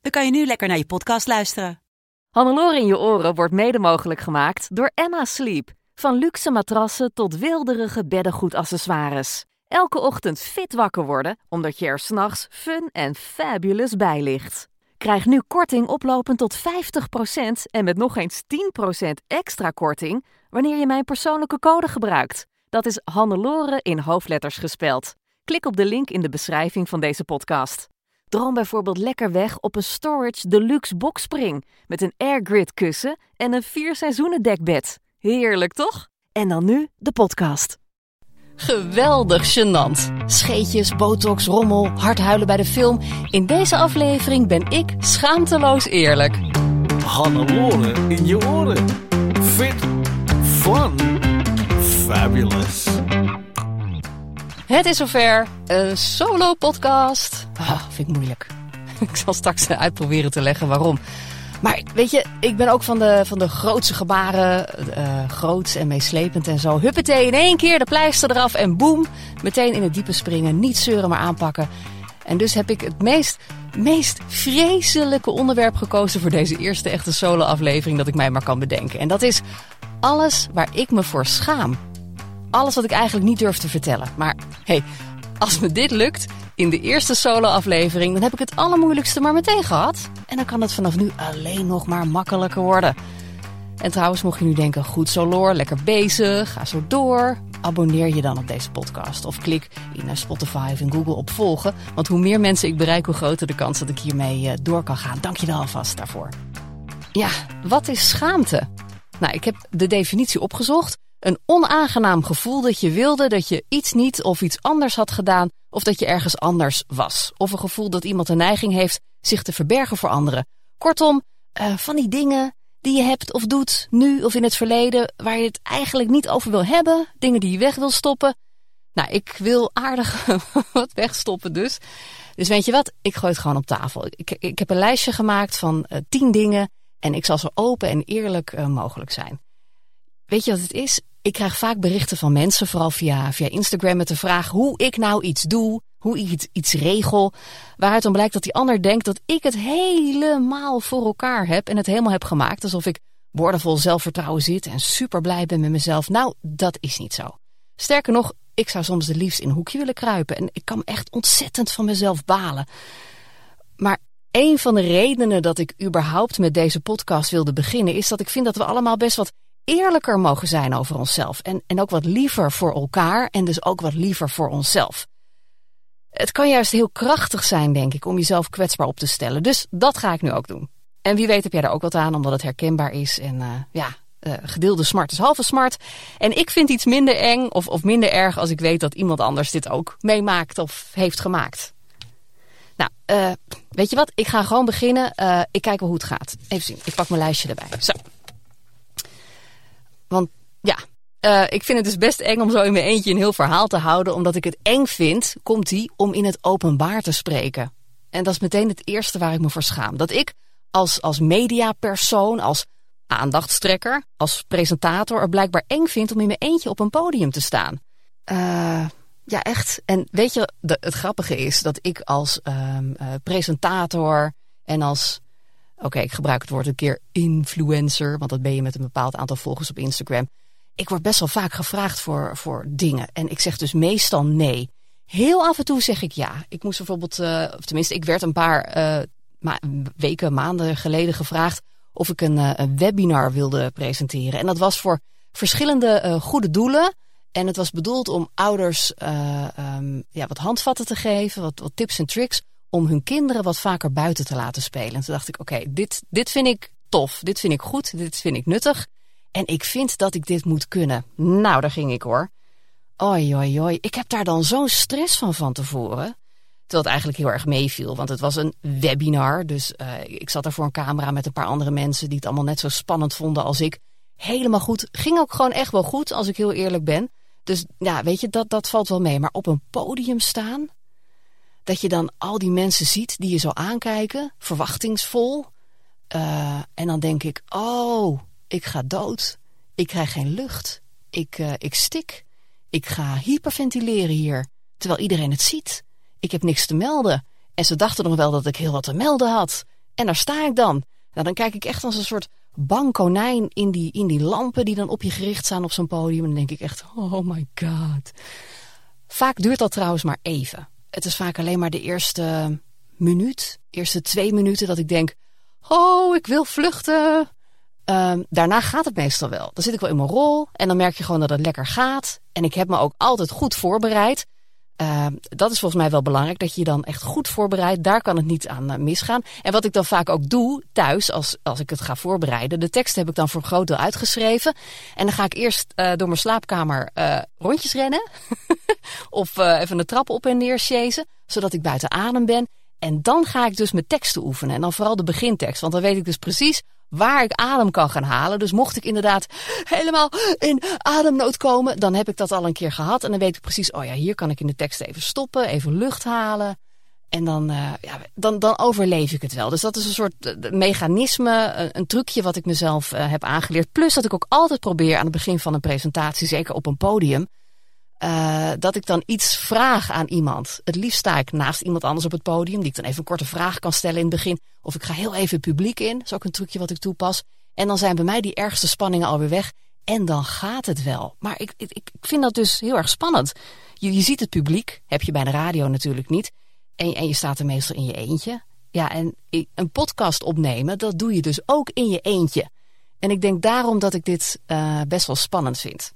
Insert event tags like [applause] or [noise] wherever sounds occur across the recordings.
dan kan je nu lekker naar je podcast luisteren. Hannelore in je oren wordt mede mogelijk gemaakt door Emma Sleep. Van luxe matrassen tot wilderige beddengoedaccessoires. Elke ochtend fit wakker worden, omdat je er s'nachts fun en fabulous bij ligt. Krijg nu korting oplopend tot 50% en met nog eens 10% extra korting wanneer je mijn persoonlijke code gebruikt. Dat is Hannelore in hoofdletters gespeld. Klik op de link in de beschrijving van deze podcast. Droom bijvoorbeeld lekker weg op een Storage Deluxe boxspring met een airgrid kussen en een vier seizoenen dekbed. Heerlijk toch? En dan nu de podcast. Geweldig gênant. Scheetjes, botox, rommel, hard huilen bij de film. In deze aflevering ben ik schaamteloos eerlijk. Hannelore in je oren. Fit. Fun. Fabulous. Het is zover. Een solo podcast. Ah, vind ik moeilijk. [laughs] Ik zal straks uitproberen te leggen waarom. Maar weet je, ik ben ook van de, van de grootste gebaren. Uh, groots en meeslepend en zo. Huppatee, in één keer de pleister eraf en boem. Meteen in het diepe springen. Niet zeuren, maar aanpakken. En dus heb ik het meest, meest vreselijke onderwerp gekozen voor deze eerste echte solo-aflevering dat ik mij maar kan bedenken. En dat is alles waar ik me voor schaam. Alles wat ik eigenlijk niet durf te vertellen. Maar hey, als me dit lukt in de eerste solo-aflevering, dan heb ik het allermoeilijkste maar meteen gehad. En dan kan het vanaf nu alleen nog maar makkelijker worden. En trouwens, mocht je nu denken, goed zo Loor, lekker bezig, ga zo door. Abonneer je dan op deze podcast. Of klik in Spotify of in Google op volgen. Want hoe meer mensen ik bereik, hoe groter de kans dat ik hiermee eh, door kan gaan. Dank je wel alvast daarvoor. Ja, wat is schaamte? Nou, ik heb de definitie opgezocht. Een onaangenaam gevoel dat je wilde dat je iets niet of iets anders had gedaan of dat je ergens anders was. Of een gevoel dat iemand een neiging heeft zich te verbergen voor anderen. Kortom, uh, van die dingen die je hebt of doet, nu of in het verleden, waar je het eigenlijk niet over wil hebben, dingen die je weg wil stoppen. Nou, ik wil aardig [laughs] wat wegstoppen dus. Dus weet je wat, ik gooi het gewoon op tafel. Ik, ik heb een lijstje gemaakt van uh, tien dingen en ik zal zo open en eerlijk uh, mogelijk zijn. Weet je wat het is? Ik krijg vaak berichten van mensen, vooral via, via Instagram, met de vraag hoe ik nou iets doe, hoe ik iets, regel. Waaruit dan blijkt dat die ander denkt dat ik het helemaal voor elkaar heb en het helemaal heb gemaakt. Alsof ik boordevol zelfvertrouwen zit en super blij ben met mezelf. Nou, dat is niet zo. Sterker nog, ik zou soms de liefst in een hoekje willen kruipen. En ik kan echt ontzettend van mezelf balen. Maar een van de redenen dat ik überhaupt met deze podcast wilde beginnen, is dat ik vind dat we allemaal best wat eerlijker mogen zijn over onszelf. En, en ook wat liever voor elkaar en dus ook wat liever voor onszelf. Het kan juist heel krachtig zijn, denk ik, om jezelf kwetsbaar op te stellen. Dus dat ga ik nu ook doen. En wie weet heb jij er ook wat aan, omdat het herkenbaar is. En uh, ja, uh, gedeelde smart is halve smart. En ik vind iets minder eng of, of minder erg als ik weet dat iemand anders dit ook meemaakt of heeft gemaakt. Nou, uh, weet je wat? Ik ga gewoon beginnen. ik kijk wel hoe het gaat. Even zien, ik pak mijn lijstje erbij. Zo. Want ja, uh, ik vind het dus best eng om zo in mijn eentje een heel verhaal te houden. Omdat ik het eng vind, komt die, om in het openbaar te spreken. En dat is meteen het eerste waar ik me voor schaam. Dat ik als, als mediapersoon, als aandachtstrekker, als presentator... er blijkbaar eng vind om in mijn eentje op een podium te staan. Uh, ja, echt. En weet je, het grappige is dat ik als um, uh, presentator en als Oké, ik gebruik het woord een keer influencer, want dat ben je met een bepaald aantal volgers op Instagram. Ik word best wel vaak gevraagd voor, voor dingen en ik zeg dus meestal nee. Heel af en toe zeg ik ja. Ik moest bijvoorbeeld, uh, of tenminste, ik werd een paar ma weken, maanden geleden gevraagd of ik een, uh, een, webinar wilde presenteren. En dat was voor verschillende goede doelen. En het was bedoeld om ouders um, ja, wat handvatten te geven, wat, wat tips en tricks om hun kinderen wat vaker buiten te laten spelen. En toen dacht ik, oké, dit, dit vind ik tof, dit vind ik goed, dit vind ik nuttig. En ik vind dat ik dit moet kunnen. Nou, daar ging ik hoor. Oi, oi, oi. Ik heb daar dan zo'n stress van van tevoren. Terwijl het eigenlijk heel erg meeviel, want het was een webinar. Dus uh, ik zat er voor een camera met een paar andere mensen die het allemaal net zo spannend vonden als ik. Helemaal goed. Ging ook gewoon echt wel goed, als ik heel eerlijk ben. Dus ja, weet je, dat, dat valt wel mee. Maar op een podium staan, dat je dan al die mensen ziet die je zo aankijken, verwachtingsvol. Uh, en dan denk ik, oh, ik ga dood. Ik krijg geen lucht. Ik, uh, ik stik. Ik ga hyperventileren hier, terwijl iedereen het ziet. Ik heb niks te melden. En ze dachten nog wel dat ik heel wat te melden had. En daar sta ik dan. Nou, dan kijk ik echt als een soort bang konijn in die, in die lampen die dan op je gericht staan op zo'n podium. En dan denk ik echt, oh my god. Vaak duurt dat trouwens maar even. Het is vaak alleen maar de eerste minuut, eerste twee minuten dat ik denk, oh, ik wil vluchten. Um, daarna gaat het meestal wel. Dan zit ik wel in mijn rol en dan merk je gewoon dat het lekker gaat. En ik heb me ook altijd goed voorbereid. Uh, dat is volgens mij wel belangrijk, dat je je dan echt goed voorbereidt. Daar kan het niet aan uh, misgaan. En wat ik dan vaak ook doe thuis, als, als ik het ga voorbereiden. De tekst heb ik dan voor een groot deel uitgeschreven. En dan ga ik eerst uh, door mijn slaapkamer rondjes rennen. [laughs] of even de trap op en neer chasen, zodat ik buiten adem ben. En dan ga ik dus mijn teksten oefenen. En dan vooral de begintekst. Want dan weet ik dus precies waar ik adem kan gaan halen. Dus mocht ik inderdaad helemaal in ademnood komen, dan heb ik dat al een keer gehad. En dan weet ik precies, oh ja, hier kan ik in de tekst even stoppen, even lucht halen. En dan, uh, ja, dan, dan overleef ik het wel. Dus dat is een soort uh, mechanisme, een, trucje wat ik mezelf uh, heb aangeleerd. Plus dat ik ook altijd probeer aan het begin van een presentatie, zeker op een podium, uh, dat ik dan iets vraag aan iemand. Het liefst sta ik naast iemand anders op het podium, die ik dan even een korte vraag kan stellen in het begin. Of ik ga heel even het publiek in. Dat is ook een trucje wat ik toepas. En dan zijn bij mij die ergste spanningen alweer weg. En dan gaat het wel. Maar ik, ik, ik vind dat dus heel erg spannend. Je, je ziet het publiek, heb je bij de radio natuurlijk niet. En, en je staat er meestal in je eentje. Ja, en een podcast opnemen, dat doe je dus ook in je eentje. En ik denk daarom dat ik dit uh, best wel spannend vind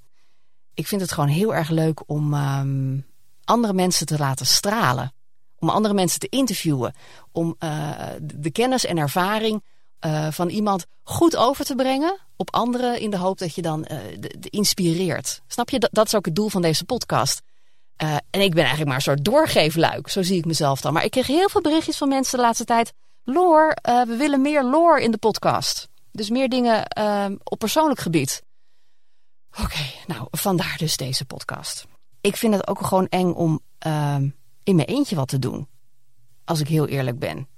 ik vind het gewoon heel erg leuk om um, andere mensen te laten stralen. Om andere mensen te interviewen. Om uh, de kennis en ervaring uh, van iemand goed over te brengen op anderen. In de hoop dat je dan uh, de, inspireert. Snap je? Dat, dat, is ook het doel van deze podcast. en ik ben eigenlijk maar een soort doorgeefluik. Zo zie ik mezelf dan. Maar ik kreeg heel veel berichtjes van mensen de laatste tijd. Loor, we willen meer lore in de podcast. Dus meer dingen ehm, op persoonlijk gebied. Oké, nou, vandaar dus deze podcast. Ik vind het ook gewoon eng om uh, in mijn eentje wat te doen. Als ik heel eerlijk ben.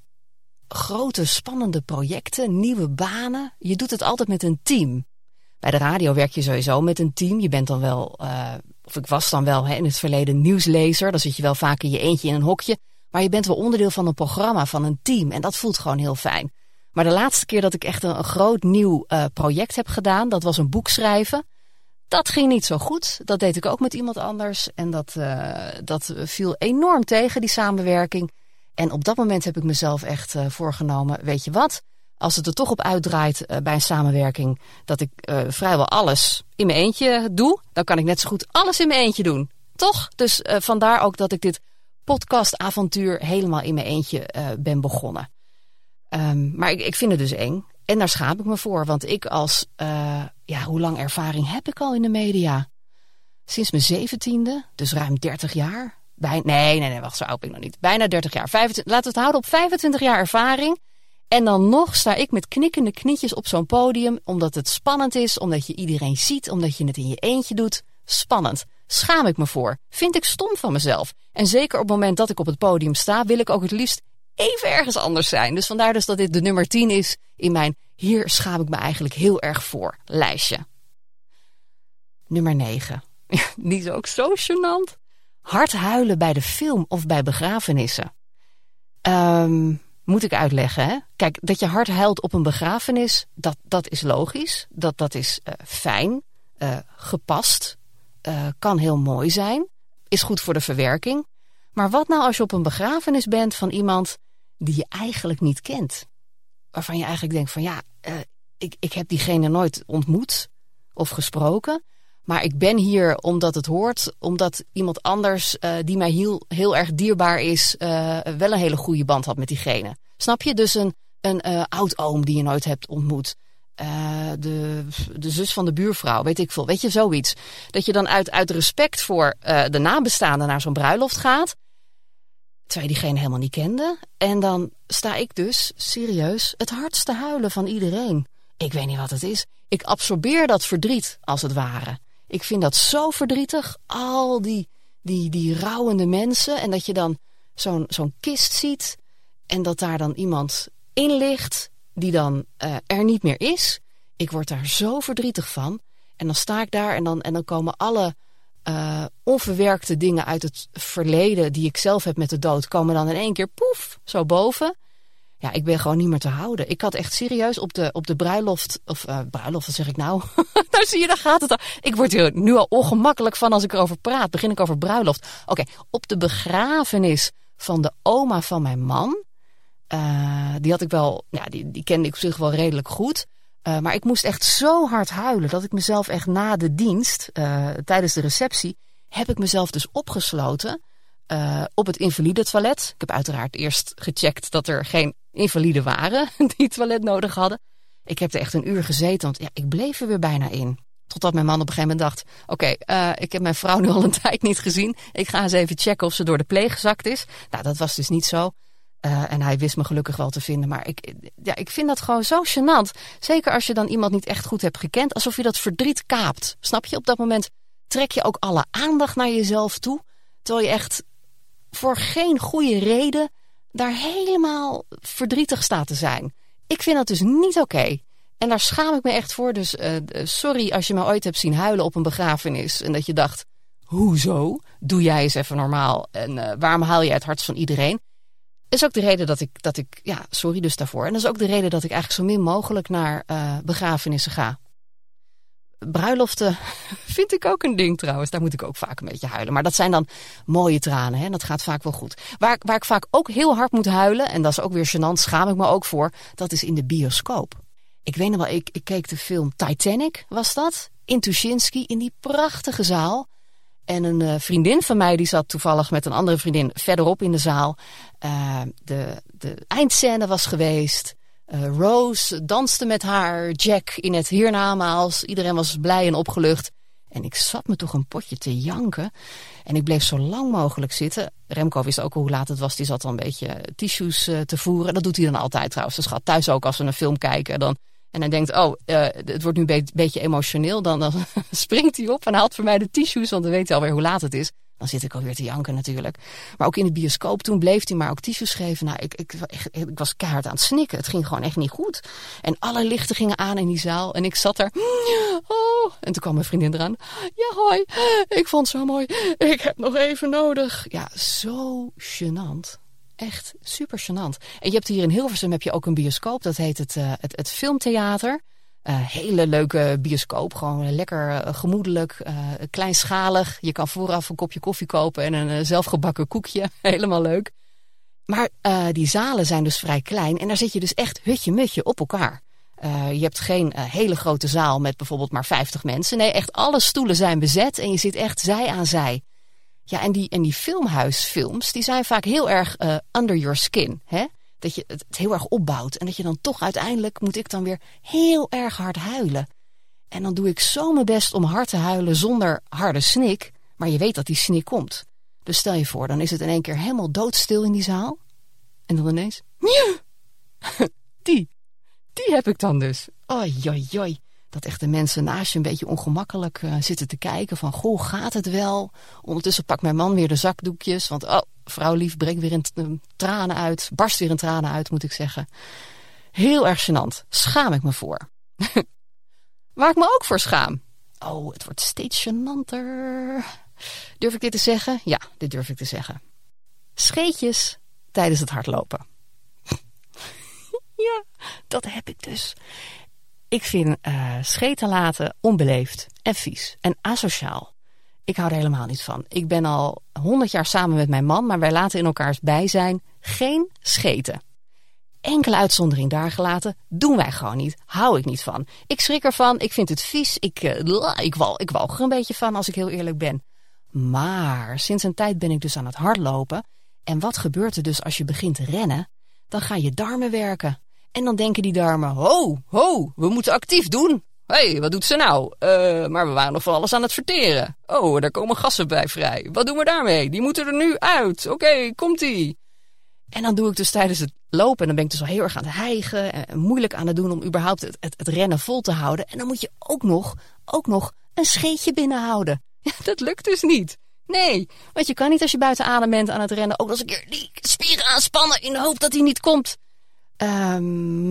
Grote, spannende projecten, nieuwe banen. Je doet het altijd met een team. Bij de radio werk je sowieso met een team. Je bent dan wel, uh, of ik was dan wel hè, in het verleden nieuwslezer. Dan zit je wel vaak in je eentje in een hokje. Maar je bent wel onderdeel van een programma, van een team. En dat voelt gewoon heel fijn. Maar de laatste keer dat ik echt een, groot nieuw uh, project heb gedaan, dat was een boek schrijven. Dat ging niet zo goed. Dat deed ik ook met iemand anders. En dat, uh, dat viel enorm tegen, die samenwerking. En op dat moment heb ik mezelf echt uh, voorgenomen, weet je wat? Als het er toch op uitdraait uh, bij een samenwerking, dat ik vrijwel alles in mijn eentje doe, dan kan ik net zo goed alles in mijn eentje doen. Toch? Dus vandaar ook dat ik dit podcastavontuur helemaal in mijn eentje ben begonnen. Um, maar ik, ik vind het dus eng. En daar schaam ik me voor, want ik als, uh, ja, hoe lang ervaring heb ik al in de media? Sinds mijn zeventiende, dus ruim 30 jaar. Bij, nee, nee, nee, wacht, zo oud ik nog niet. Bijna 30 jaar. 25, laten we het houden op 25 jaar ervaring. En dan nog sta ik met knikkende knietjes op zo'n podium, omdat het spannend is, omdat je iedereen ziet, omdat je het in je eentje doet. Spannend. Schaam ik me voor. Vind ik stom van mezelf. En zeker op het moment dat ik op het podium sta, wil ik ook het liefst even ergens anders zijn. Dus vandaar dus dat dit de nummer 10 is in mijn hier schaam ik me eigenlijk heel erg voor lijstje. Nummer 9. [laughs] Die is ook zo gênant. Hard huilen bij de film of bij begrafenissen. Um, moet ik uitleggen, hè? Kijk, dat je hard huilt op een begrafenis, dat, dat is logisch. Dat, dat is uh, fijn, uh, gepast, uh, kan heel mooi zijn. Is goed voor de verwerking. Maar wat nou als je op een begrafenis bent van iemand die je eigenlijk niet kent. Waarvan je eigenlijk denkt van ja, uh, ik, ik heb diegene nooit ontmoet of gesproken. Maar ik ben hier omdat het hoort, omdat iemand anders uh, die mij heel, heel erg dierbaar is, uh, wel een hele goede band had met diegene. Snap je? Dus een, een oud-oom die je nooit hebt ontmoet. de, de zus van de buurvrouw, weet ik veel. Weet je, zoiets. Dat je dan uit, uit respect voor de nabestaanden naar zo'n bruiloft gaat Terwijl je diegene helemaal niet kende. En dan sta ik dus, serieus, het hardste huilen van iedereen. Ik weet niet wat het is. Ik absorbeer dat verdriet, als het ware. Ik vind dat zo verdrietig. Al die, die, die rouwende mensen. En dat je dan zo'n zo'n kist ziet. En dat daar dan iemand in ligt. Die dan uh, er niet meer is. Ik word daar zo verdrietig van. En dan sta ik daar en dan, en dan komen alle uh, onverwerkte dingen uit het verleden. die ik zelf heb met de dood. komen dan in één keer poef zo boven. Ja, ik ben gewoon niet meer te houden. Ik had echt serieus op de, op de bruiloft, of uh, bruiloft, wat zeg ik nou? [laughs] nou zie je, daar gaat het al. Ik word nu al ongemakkelijk van als ik erover praat. Begin ik over bruiloft. Oké, op de begrafenis van de oma van mijn man. Uh, die had ik wel, ja, die, die kende ik op zich wel redelijk goed. Uh, maar ik moest echt zo hard huilen dat ik mezelf echt na de dienst, tijdens de receptie, heb ik mezelf dus opgesloten uh, op het invalide toilet. Ik heb uiteraard eerst gecheckt dat er geen invaliden waren [laughs] die toilet nodig hadden. Ik heb er echt een uur gezeten, want ja, ik bleef er weer bijna in. Totdat mijn man op een gegeven moment dacht: Oké, ik heb mijn vrouw nu al een [laughs] tijd niet gezien. Ik ga eens even checken of ze door de pleeg gezakt is. Nou, dat was dus niet zo. Uh, en hij wist me gelukkig wel te vinden. Maar ik, ja, ik vind dat gewoon zo gênant. Zeker als je dan iemand niet echt goed hebt gekend. Alsof je dat verdriet kaapt. Snap je? Op dat moment trek je ook alle aandacht naar jezelf toe. Terwijl je echt voor geen goede reden daar helemaal verdrietig staat te zijn. Ik vind dat dus niet oké. En daar schaam ik me echt voor. Dus uh, sorry als je me ooit hebt zien huilen op een begrafenis. En dat je dacht, hoezo? Doe jij eens even normaal. En uh, waarom haal je het hart van iedereen? Is ook de reden dat ik, dat ik, ja, sorry dus daarvoor. En dat is ook de reden dat ik eigenlijk zo min mogelijk naar uh, begrafenissen ga. Bruiloften [laughs] vind ik ook een ding trouwens. Daar moet ik ook vaak een beetje huilen. Maar dat zijn dan mooie tranen. Hè? Dat gaat vaak wel goed. Waar, waar ik vaak ook heel hard moet huilen. En dat is ook weer gênant. Schaam ik me ook voor. Dat is in de bioscoop. Ik weet nog wel. Ik, ik keek de film Titanic. Was dat? In Tuschinski. In die prachtige zaal. En een uh, vriendin van mij die zat toevallig met een andere vriendin verderop in de zaal. Uh, de, de eindscène was geweest. Uh, Rose danste met haar, Jack in het hiernamaals. Iedereen was blij en opgelucht. En ik zat me toch een potje te janken. En ik bleef zo lang mogelijk zitten. Remco wist ook hoe laat het was. Die zat al een beetje tissues te voeren. Dat doet hij dan altijd trouwens. Dus gaat thuis ook als we een film kijken. Dan, en hij denkt, oh, uh, het wordt nu een be beetje emotioneel. Dan, dan [laughs] springt hij op en haalt voor mij de tissues. Want dan weet hij alweer hoe laat het is. Dan zit ik alweer te janken natuurlijk. Maar ook in de bioscoop, toen bleef hij maar ook tissues geven. Nou, ik, ik, ik, was keihard aan het snikken. Het ging gewoon echt niet goed. En alle lichten gingen aan in die zaal. En ik zat er. [gasps] Oh. En toen kwam mijn vriendin eraan. Ja, hoi. Ik vond het zo mooi. Ik heb nog even nodig. Ja, zo gênant. Echt super gênant. En je hebt hier in Hilversum heb je ook een bioscoop. Dat heet het, uh, het, het Filmtheater. Uh, hele leuke bioscoop, gewoon lekker uh, gemoedelijk, kleinschalig. Je kan vooraf een kopje koffie kopen en een zelfgebakken koekje. [laughs] Helemaal leuk. Maar die zalen zijn dus vrij klein en daar zit je dus echt hutje-mutje op elkaar. je hebt geen hele grote zaal met bijvoorbeeld maar 50 mensen. Nee, echt alle stoelen zijn bezet en je zit echt zij aan zij. Ja, en die, en die filmhuisfilms, die zijn vaak heel erg under your skin. Hè? dat je het heel erg opbouwt. En dat je dan toch uiteindelijk moet ik dan weer heel erg hard huilen. En dan doe ik zo mijn best om hard te huilen zonder harde snik. Maar je weet dat die snik komt. Dus stel je voor, dan is het in één keer helemaal doodstil in die zaal. En dan ineens... [laughs] Die, die heb ik dan dus. Oi, oi, oi. Dat echt de mensen naast je een beetje ongemakkelijk uh, zitten te kijken van... Goh, gaat het wel? Ondertussen pakt mijn man weer de zakdoekjes. Want oh, vrouwlief breekt weer in tranen uit. Barst weer in tranen uit, moet ik zeggen. Heel erg gênant. Schaam ik me voor. [laughs] Waar ik me ook voor schaam. Oh, het wordt steeds gênanter. Durf ik dit te zeggen? Ja, dit durf ik te zeggen. Scheetjes tijdens het hardlopen. [laughs] ja, dat heb ik dus. Ik vind uh, scheten laten onbeleefd en vies en asociaal. Ik hou er helemaal niet van. Ik ben al honderd jaar samen met mijn man, maar wij laten in elkaars bijzijn geen scheten. Enkele uitzondering daar gelaten, doen wij gewoon niet. Hou ik niet van. Ik schrik ervan, ik vind het vies, ik, uh, ik, ik walg er een beetje van als ik heel eerlijk ben. Maar sinds een tijd ben ik dus aan het hardlopen. En wat gebeurt er dus als je begint te rennen? Dan gaan je darmen werken. En dan denken die darmen, ho, ho, we moeten actief doen. Hé, hey, wat doet ze nou? Uh, maar we waren nog van alles aan het verteren. Oh, daar komen gassen bij vrij. Wat doen we daarmee? Die moeten er nu uit. Oké, komt-ie. En dan doe ik dus tijdens het lopen, en dan ben ik dus al heel erg aan het hijgen en moeilijk aan het doen om überhaupt het, het, rennen vol te houden. En dan moet je ook nog, ook nog een scheetje binnenhouden. [laughs] Dat lukt dus niet. Nee, want je kan niet als je buiten adem bent aan het rennen ook nog eens een keer die spieren aanspannen in de hoop dat hij niet komt. Uh,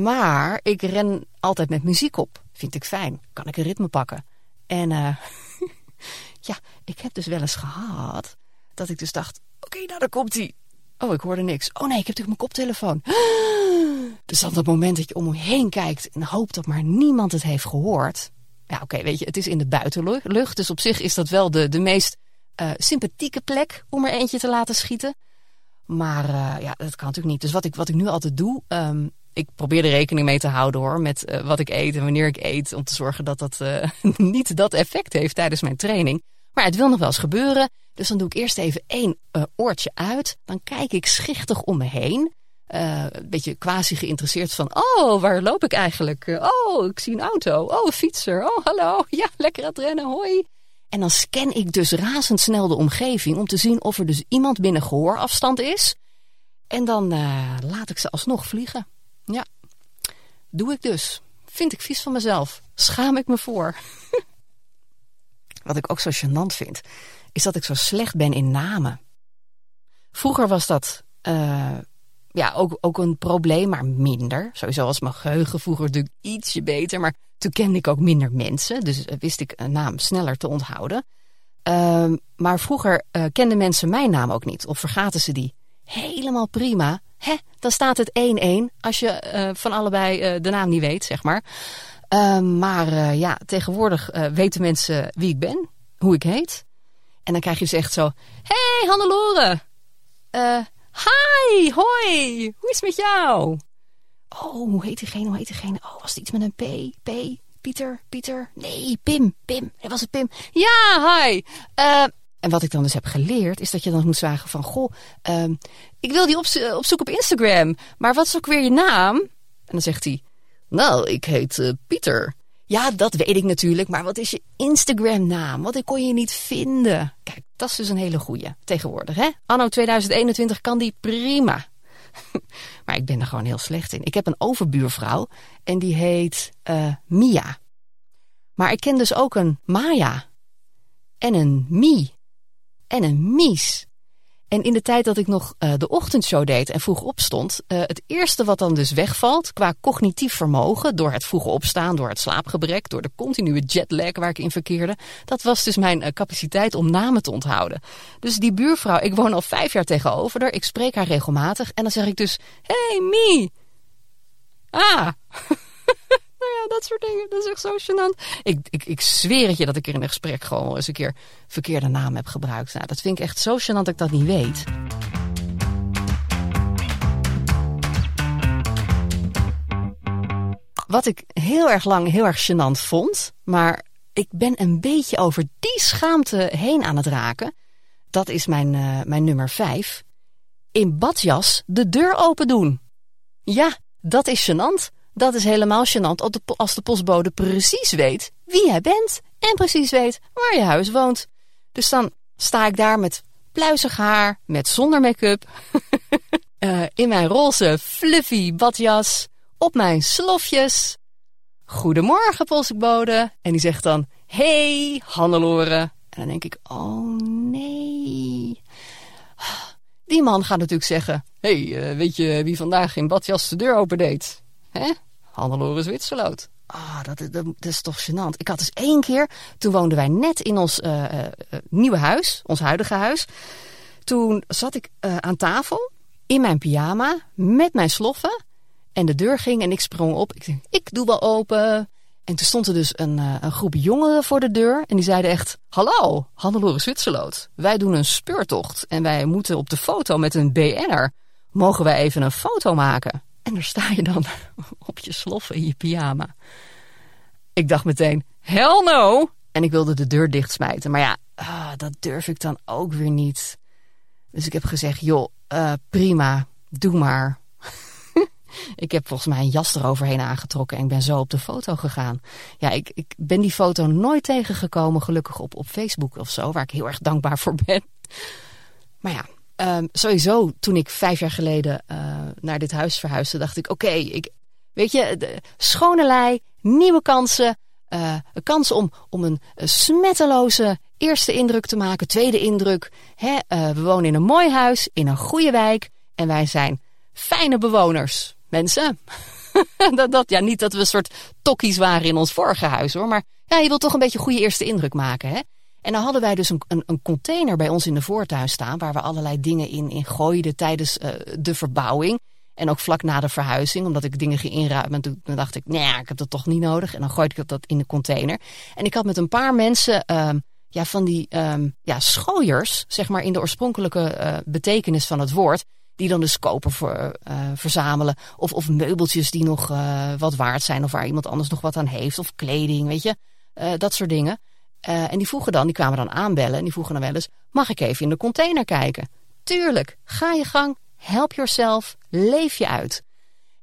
maar ik ren altijd met muziek op. Vind ik fijn. Kan ik een ritme pakken. En uh, [laughs] ja, ik heb dus wel eens gehad dat ik dus dacht... Oké, nou daar komt hij. Oh, ik hoorde niks. Oh nee, ik heb natuurlijk mijn koptelefoon. [gasps] Dus dan dat moment dat je om me heen kijkt en hoopt dat maar niemand het heeft gehoord. Ja, oké, weet je, het is in de buitenlucht. Dus op zich is dat wel de, de meest uh, sympathieke plek om er eentje te laten schieten. Maar uh, ja, dat kan natuurlijk niet. Dus wat ik, wat ik nu altijd doe, um, ik probeer er rekening mee te houden hoor, met uh, wat ik eet en wanneer ik eet. Om te zorgen dat dat [laughs] niet dat effect heeft tijdens mijn training. Maar het wil nog wel eens gebeuren. Dus dan doe ik eerst even één oortje uit. Dan kijk ik schichtig om me heen. Een beetje quasi geïnteresseerd van, oh, waar loop ik eigenlijk? oh, ik zie een auto. Oh, een fietser. Oh, hallo. [laughs] Ja, lekker aan het rennen. Hoi. En dan scan ik dus razendsnel de omgeving om te zien of er dus iemand binnen gehoorafstand is. En dan uh, laat ik ze alsnog vliegen. Ja, doe ik dus. Vind ik vies van mezelf. Schaam ik me voor. [laughs] Wat ik ook zo gênant vind, is dat ik zo slecht ben in namen. Vroeger was dat uh, ja, ook, ook een probleem, maar minder. Sowieso was mijn geheugen vroeger natuurlijk ietsje beter. Maar toen kende ik ook minder mensen. Dus wist ik een naam sneller te onthouden. Uh, maar vroeger uh, kenden mensen mijn naam ook niet. Of vergaten ze die. Helemaal prima. Hè, dan staat het 1-1 als je uh, van allebei de naam niet weet, zeg maar. Ehm, maar ja, tegenwoordig weten mensen wie ik ben. Hoe ik heet. En dan krijg je dus echt zo... Hey, Hannelore! Hi, hoi, hoe is het met jou? Oh, hoe heet diegene, hoe heet diegene? Oh, was het iets met een P? P? Pieter? Pieter? Nee, Pim, Pim. Het was het Pim. Ja, hi. Uh, en wat ik dan dus heb geleerd, is dat je dan moet vragen van... Goh, uh, ik wil die opzo opzoeken op Instagram, maar wat is ook weer je naam? En dan zegt hij, nou, ik heet uh, Pieter. Ja, dat weet ik natuurlijk, maar wat is je Instagram-naam? Wat kon je niet vinden? Kijk, dat is dus een hele goeie tegenwoordig, hè? Anno 2021 kan die prima. [laughs] maar ik ben er gewoon heel slecht in. Ik heb een overbuurvrouw en die heet uh, Mia. Maar ik ken dus ook een Maya. En een Mie. En een Mies. En in de tijd dat ik nog uh, de ochtendshow deed en vroeg opstond, uh, het eerste wat dan dus wegvalt qua cognitief vermogen, door het vroege opstaan, door het slaapgebrek, door de continue jetlag waar ik in verkeerde, dat was dus mijn uh, capaciteit om namen te onthouden. Dus die buurvrouw, ik woon al vijf jaar tegenover ik spreek haar regelmatig en dan zeg ik dus, hey Mie! Ah! [laughs] Nou ja, dat soort dingen. Dat is echt zo gênant. Ik, ik, ik zweer het je dat ik er in een gesprek gewoon eens een keer verkeerde naam heb gebruikt. Nou, dat vind ik echt zo gênant dat ik dat niet weet. Wat ik heel erg lang heel erg gênant vond, maar ik ben een beetje over die schaamte heen aan het raken. Dat is mijn, uh, mijn nummer vijf. In badjas de deur open doen. Ja, dat is gênant. Dat is helemaal gênant als de postbode precies weet wie jij bent en precies weet waar je huis woont. Dus dan sta ik daar met pluizig haar, met zonder make-up, uh, [laughs] in mijn roze fluffy badjas, op mijn slofjes. Goedemorgen, postbode. En die zegt dan, hey, Hannelore. En dan denk ik, oh nee. Die man gaat natuurlijk zeggen, hey, uh, weet je wie vandaag in badjas de deur opendeed? Hè? Hannelore Zwitserloot. Ah, dat, dat, dat, is toch gênant. Ik had dus één keer, toen woonden wij net in ons uh, uh, nieuwe huis, ons huidige huis. Toen zat ik aan tafel in mijn pyjama met mijn sloffen. En de deur ging en ik sprong op. Ik denk, ik doe wel open. En toen stond er dus een, een groep jongeren voor de deur. En die zeiden echt, hallo, Hannelore Zwitserloot. Wij doen een speurtocht en wij moeten op de foto met een BN'er. Mogen wij even een foto maken? En daar sta je dan [laughs] op je sloffen in je pyjama. Ik dacht meteen, hell no! En ik wilde de deur dichtsmijten. Maar ja, ah, dat durf ik dan ook weer niet. Dus ik heb gezegd, joh, uh, prima, doe maar. [laughs] ik heb volgens mij een jas eroverheen aangetrokken en ben zo op de foto gegaan. Ja, ik, ik ben die foto nooit tegengekomen, gelukkig op, op Facebook of zo, waar ik heel erg dankbaar voor ben. Maar ja, um, sowieso toen ik vijf jaar geleden uh, naar dit huis verhuisde, dacht ik: oké, ik, weet je, schone lei, nieuwe kansen. Uh, een kans om, om een, smetteloze eerste indruk te maken, tweede indruk. Hè, uh, we wonen in een mooi huis, in een goede wijk. En wij zijn fijne bewoners. Mensen. [laughs] dat, dat, ja, niet dat we een soort tokkies waren in ons vorige huis hoor. Maar ja, je wilt toch een beetje een goede eerste indruk maken. Hè? En dan hadden wij dus een, een, een, container bij ons in de voortuin staan. Waar we allerlei dingen in, in gooiden tijdens uh, de verbouwing. En ook vlak na de verhuizing, omdat ik dingen ging inruimen. Toen dacht ik, nee, nah, ik heb dat toch niet nodig. En dan gooide ik dat in de container. En ik had met een paar mensen um, ja, van die um, ja, schooiers, zeg maar in de oorspronkelijke uh, betekenis van het woord. Die dan dus kopen voor, uh, verzamelen. Of, of meubeltjes die nog wat waard zijn. Of waar iemand anders nog wat aan heeft. Of kleding, weet je. dat soort dingen. En die vroegen dan, die kwamen dan aanbellen. En die vroegen dan wel eens, mag ik even in de container kijken? Tuurlijk, ga je gang, help yourself, leef je uit.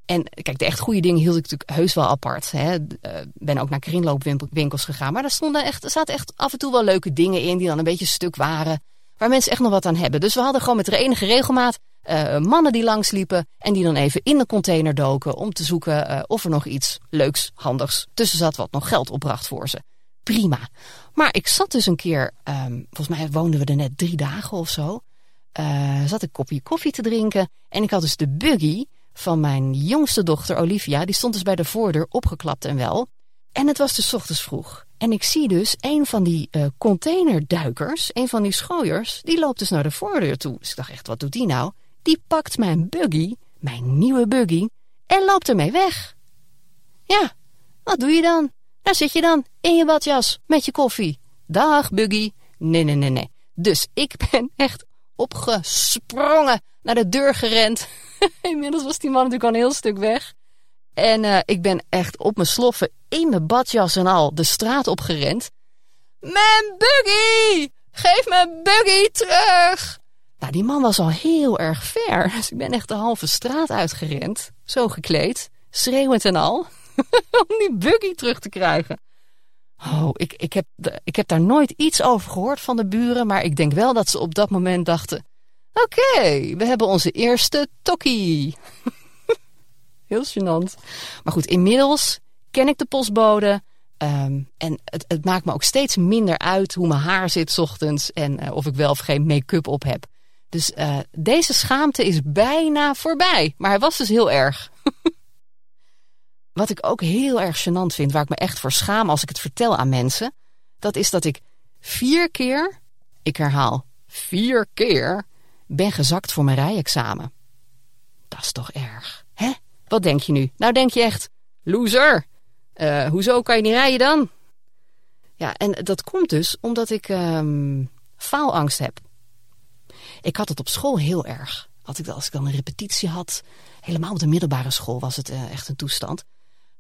En kijk, de echt goede dingen hield ik natuurlijk heus wel apart. Hè. Uh, ben ook naar kringloopwinkels gegaan. Maar daar stonden echt, er zaten echt af en toe wel leuke dingen in die dan een beetje stuk waren. Waar mensen echt nog wat aan hebben. Dus we hadden gewoon met de enige regelmaat uh, mannen die langsliepen. En die dan even in de container doken om te zoeken of er nog iets leuks, handigs tussen zat wat nog geld opbracht voor ze. Prima. Maar ik zat dus een keer, um, volgens mij woonden we er net drie dagen of zo. Uh, zat ik kopje koffie te drinken. En ik had dus de buggy van mijn jongste dochter Olivia. Die stond dus bij de voordeur opgeklapt en wel. En het was dus ochtends vroeg. En ik zie dus een van die uh, containerduikers, een van die schooiers, die loopt dus naar de voordeur toe. Dus ik dacht echt, wat doet die nou? Die pakt mijn buggy, mijn nieuwe buggy, en loopt ermee weg. Ja, wat doe je dan? Daar zit je dan, in je badjas, met je koffie. Dag, buggy. Nee, nee, nee, nee. Dus ik ben echt opgesprongen, naar de deur gerend. [laughs] Inmiddels was die man natuurlijk al een heel stuk weg. En uh, ik ben echt op mijn sloffen, in mijn badjas en al, de straat opgerend. Mijn buggy! Geef mijn buggy terug! Nou, die man was al heel erg ver. [laughs] Dus ik ben echt de halve straat uitgerend. Zo gekleed, schreeuwend en al. [laughs] om die buggy terug te krijgen. Oh, ik, ik, heb, ik heb daar nooit iets over gehoord van de buren. Maar ik denk wel dat ze op dat moment dachten... Oké, we hebben onze eerste tokkie. [laughs] Heel gênant. Maar goed, inmiddels ken ik de postbode. Um, en het, het, maakt me ook steeds minder uit hoe mijn haar zit ochtends. En uh, of ik wel of geen make-up op heb. Dus uh, deze schaamte is bijna voorbij. Maar hij was dus heel erg. Wat ik ook heel erg gênant vind, waar ik me echt voor schaam als ik het vertel aan mensen. Dat is dat ik vier keer, ik herhaal, vier keer ben gezakt voor mijn rijexamen. Dat is toch erg, hè? Wat denk je nu? Nou denk je echt, loser. Uh, hoezo kan je niet rijden dan? Ja, en dat komt dus omdat ik um, faalangst heb. Ik had het op school heel erg. Had ik, als ik dan een repetitie had, helemaal op de middelbare school was het uh, echt een toestand.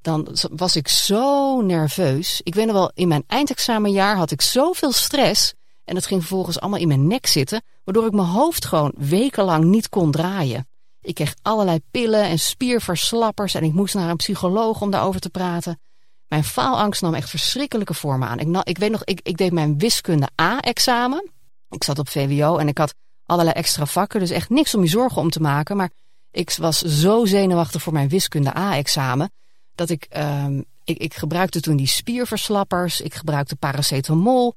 Dan was ik zo nerveus. Ik weet nog wel, in mijn eindexamenjaar had ik zoveel stress en het ging vervolgens allemaal in mijn nek zitten, waardoor ik mijn hoofd gewoon wekenlang niet kon draaien. Ik kreeg allerlei pillen en spierverslappers en ik moest naar een psycholoog om daarover te praten. Mijn faalangst nam echt verschrikkelijke vormen aan. Ik, ik weet nog, ik, ik deed mijn wiskunde A-examen. Ik zat op VWO en ik had allerlei extra vakken, dus echt niks om je zorgen om te maken. Maar ik was zo zenuwachtig voor mijn wiskunde A-examen dat ik, um, ik, ik gebruikte toen die spierverslappers, ik gebruikte paracetamol.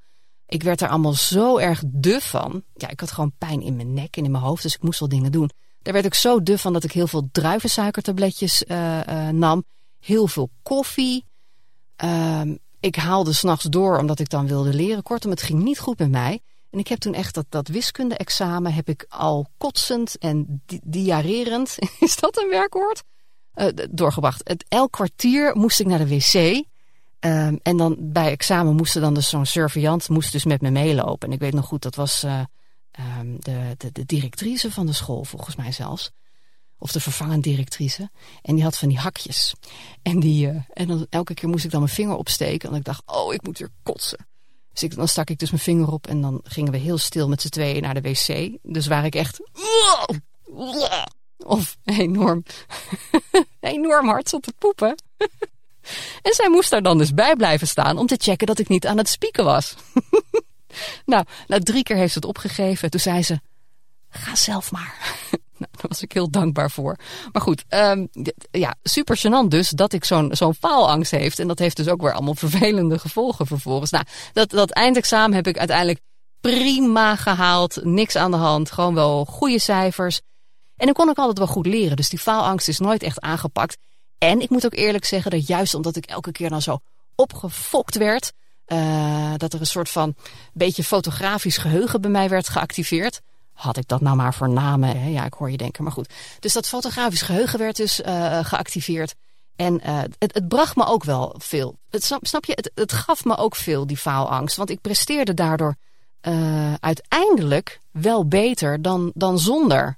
Ik werd er allemaal zo erg duf van. Ja, ik had gewoon pijn in mijn nek en in mijn hoofd, dus ik moest wel dingen doen. Daar werd ik zo duf van dat ik heel veel druivensuikertabletjes uh, uh, nam. Heel veel koffie. Uh, ik haalde s'nachts door omdat ik dan wilde leren. Kortom, het ging niet goed met mij. En ik heb toen echt dat, dat wiskunde-examen heb ik al kotsend en di diarrerend, [laughs] is dat een werkwoord? Uh, doorgebracht. Het, elk kwartier moest ik naar de wc. Um, en dan bij examen moest dan dus zo'n surveillant moest dus met me meelopen. En ik weet nog goed, dat was uh, um, de, de, de directrice van de school, volgens mij zelfs. Of de vervangend directrice. En die had van die hakjes. En, die, uh, en dan, elke keer moest ik dan mijn vinger opsteken. En ik dacht, oh, ik moet weer kotsen. Dus ik, dan stak ik dus mijn vinger op. En dan gingen we heel stil met z'n tweeën naar de wc. Dus waar ik echt... of enorm, [laughs] enorm hard zat te poepen. [laughs] en zij moest daar dan dus bij blijven staan om te checken dat ik niet aan het spieken was. [laughs] nou, na drie keer heeft ze het opgegeven. Toen zei ze, ga zelf maar. nou, daar was ik heel dankbaar voor. Maar goed, um, ja, super gênant dus dat ik zo'n zo'n faalangst heeft. En dat heeft dus ook weer allemaal vervelende gevolgen vervolgens. Nou, dat, dat eindexamen heb ik uiteindelijk prima gehaald. Niks aan de hand. Gewoon wel goede cijfers. En dan kon ik altijd wel goed leren. Dus die faalangst is nooit echt aangepakt. En ik moet ook eerlijk zeggen dat juist omdat ik elke keer dan zo opgefokt werd... Uh, dat er een soort van beetje fotografisch geheugen bij mij werd geactiveerd. Had ik dat nou maar voor namen? Hè? Ja, ik hoor je denken, maar goed. Dus dat fotografisch geheugen werd dus uh, geactiveerd. En uh, het, het, bracht me ook wel veel. Het, snap je, het, het, gaf me ook veel, die faalangst. Want ik presteerde daardoor uiteindelijk wel beter dan, dan zonder.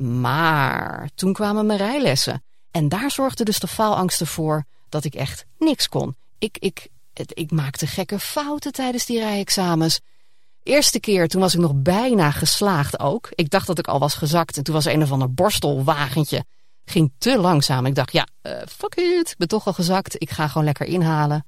Maar toen kwamen mijn rijlessen. En daar zorgde dus de faalangst ervoor dat ik echt niks kon. Ik, ik, ik maakte gekke fouten tijdens die rijexamens. Eerste keer, toen was ik nog bijna geslaagd ook. Ik dacht dat ik al was gezakt en toen was een of ander borstelwagentje. Ging te langzaam. Ik dacht, ja, uh, fuck it, ik ben toch al gezakt. Ik ga gewoon lekker inhalen.